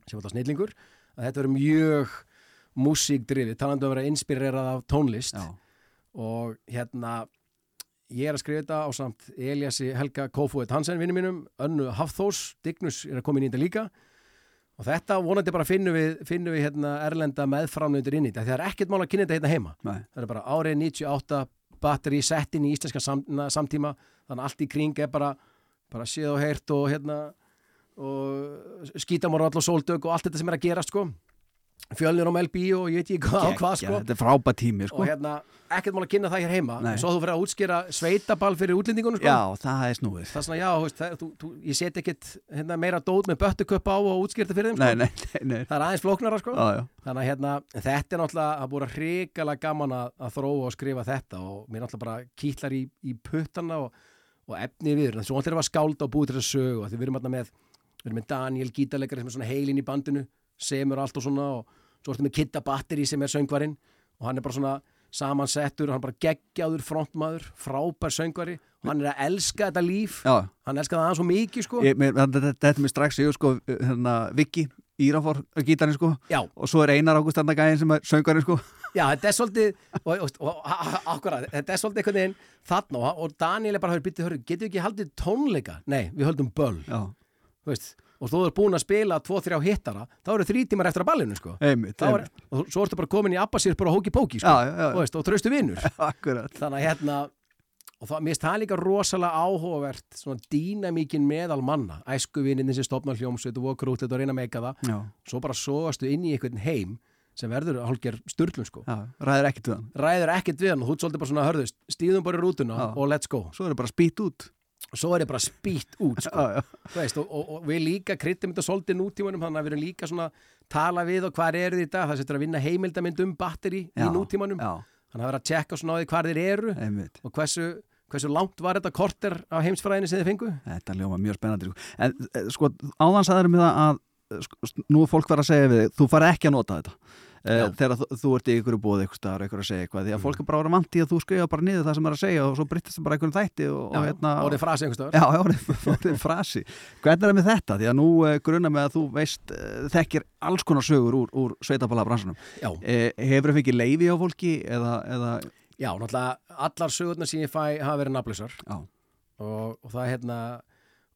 sem var það snillingur að þetta verður mjög músíkdrifið, talandi um að vera inspirerað af tónlist Já, og hérna ég er að skrifa þetta á samt Eliassi Helga Kófúið Hansen vinnu mínum, Önnu Hafþós Dignus er að koma inn í þetta líka. Og þetta vonandi bara finnum við, finnum við hérna erlenda meðframnöndur inn í þetta. Það er ekkert mál að kynna þetta hérna heima. Nei, það er bara árið 98 batteri sett inn í íslenska sam, samtíma. Þannig að allt í kring er bara bara séð og heyrt og hérna og skítamorvall og sóldög og allt þetta sem er að gerast sko fjölnir á MLB og ég veit ekki hvað, og hvað sko. Þetta er frábært tími sko. Og hérna, ekkert mál að kynna það hér heima. Nei. svo þú fyrir að útskýra sveitaball fyrir útlendingunum sko. Já, það er snúið. Það er svona, já, veist, það, þú, þú, ég set ekkert hérna, meira dót með böttuköpp á og útskýrta fyrir þeim sko. Nei, nei, það er aðeins flóknara sko. Já, já, þannig að hérna, þetta er náttúrulega að búið hrikalega gaman að, að þróa og skrifa þetta og mér náttúrulega bara kýtlar í, í puttana og, og efni við að svo náttúrulega var skálda og búið til þess að sögu og því við erum hérna með, við erum með Daniel gítarleikari sem er svona heilin í bandinu semur allt og svona og svo ertu með Kitta Batteri sem er söngvarinn og hann er bara svona samansettur og hann er bara geggjaður frontmaður, frábær söngvari og hann er að elska þetta líf. Já. hann elska það aðeins svo mikið sko. Ég, mér, þetta, þetta er mér strax ég sko, hérna, Viki Írafór gítarinn sko. Já, og svo er Einar Ágúst þarna gæðin sem er söngarinn sko. Já, þetta er svolítið og, og, og, akkurat, þetta er svolítið einhvern veginn þarna og, og Daniel er bara að bytta, getur við ekki haldið tónleika? Nei, við höldum böll. Já, þú veist, og þú er búin að spila 2-3 hittara, þá eru þrý tímar eftir að ballinu sko. einmitt, er, og svo ertu bara komin í abbasýrpur og hóki-póki sko. Veist, og tröstu vinnur þannig að hérna og það, finnst það líka rosalega áhugavert svona dýnamíkin meðal manna. Æskuvinninni sem stopnar hljómsveit og voru krútlet og reyna að meika það. Já, svo bara sóastu inn í einhvern heim sem verður hálfger sturlun sko. Já, ræðir ekkert við hann. Ræður ekkert við hann og þú svolítið bara svona hörðust stíðum bara í rútuna Já. og let's go. Svo er það bara spýt út og svo er ég bara spýtt út sko. Veist, og, og, og við líka kryttum þetta svolítið nútímanum þannig að við erum líka svona tala við og hvað eru dag það setur að vinna heimildamind um batteri í nútímanum Já, þannig að vera að tjekka svona á því hvað þeir eru einmitt og hversu, hversu langt var þetta korter á heimsfræðinni sem þið fengu Þetta ljóma mjög spennandi sko. En eh, sko, áðan sagður mig það að eh, sko, nú fólk verið að segja við þig þú farið ekki að nota þetta. Uh, þegar þú, þú ert í ykkur búið eitthvað staðar eitthvað að segja eitthvað, því að Mm. fólk er bara vera vant í að þú skrifa bara niður það sem er að segja og svo breytist það bara einhvern þætti og, og hérna orðið frasi einhvers stöður Já, orðið orðið frasi. Hvernig er það með þetta? Því að nú uh, grunna með að þú veist, uh, þekkir alls konar sögur úr, úr Uh, hefur það fengið leifi á fólki eða, eða já, náttúrulega allar sögurnar sem ég fæ hafa verið nafnlausar já, og, og það hérna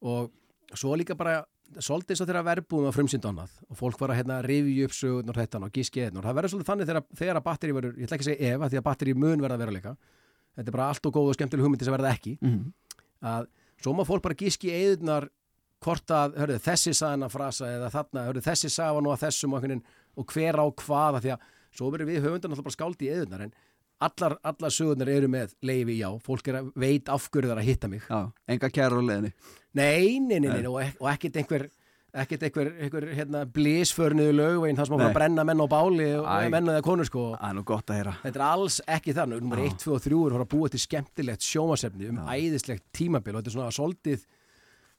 og svo líka bara svolítið svo þegar verbúðum að frumsýnd annað og fólk var að hérna rifja upp sögurnar þetta og gíski eðn og það verður svolítið þannig þegar, þegar að batteri verður, ég ætla ekki að segja ef að því að batteri mun verða að vera leika þetta er bara allt og góð og skemmtileg hugmyndi sem verða ekki. Mm að svo má fólk bara gíski eðunar hvort að, hörðu, þessi sagðan að frasa eða þarna, hörðu, þessi sagða nú að þessum og, og hver á hvaða því að svo verður við höfundar náttúrulega bara skáldi í eðunar en allar, allar sögurnar eru með leifi já, fólk er að veit afgörðar að hitta mig. Já, enga kæra á leðinni. Nei, nei, nei, nei, og, ek og ekkert einhver ekkert einhver, einhver hérna, blísförniðu lögvegin þar sem að að brenna menn á báli og menn eða konur sko. Að þetta er alls ekki þannig, nummer Já. 1, 2 og 3 er að að búa til skemmtilegt sjómasefni um æðislegt tímabil og þetta er svona svolítið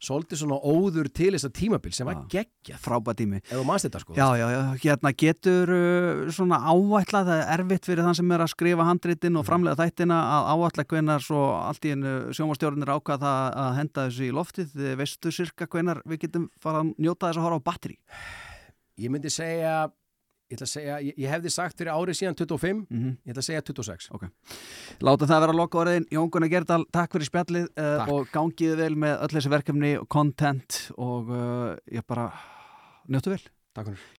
svolítið svona óður til þess að tímabil sem var Já. geggjað. Frábæð tími. manst þetta sko. Já, já, já, hérna getur uh, svona áætla, það er erfitt fyrir þann sem er að skrifa handritin og framlega þættina að áætla hvenar svo allt í einu sjónvastjórnir ákvað það að henda þessu í loftið, veistu sirka hvenar við getum fara að njóta þess að horfa á batteri ég myndi segja ég, ætla að segja, ég, ég hefði sagt fyrir árið síðan 25 mm ég ætla að segja 26 Láta það vera loka orðin, Jón Gunnar Gerdal takk fyrir spjallið uh, Takk. og gangiði vel með öll þessi verkefni og content og uh, ég bara njóttu vel. Takk fyrir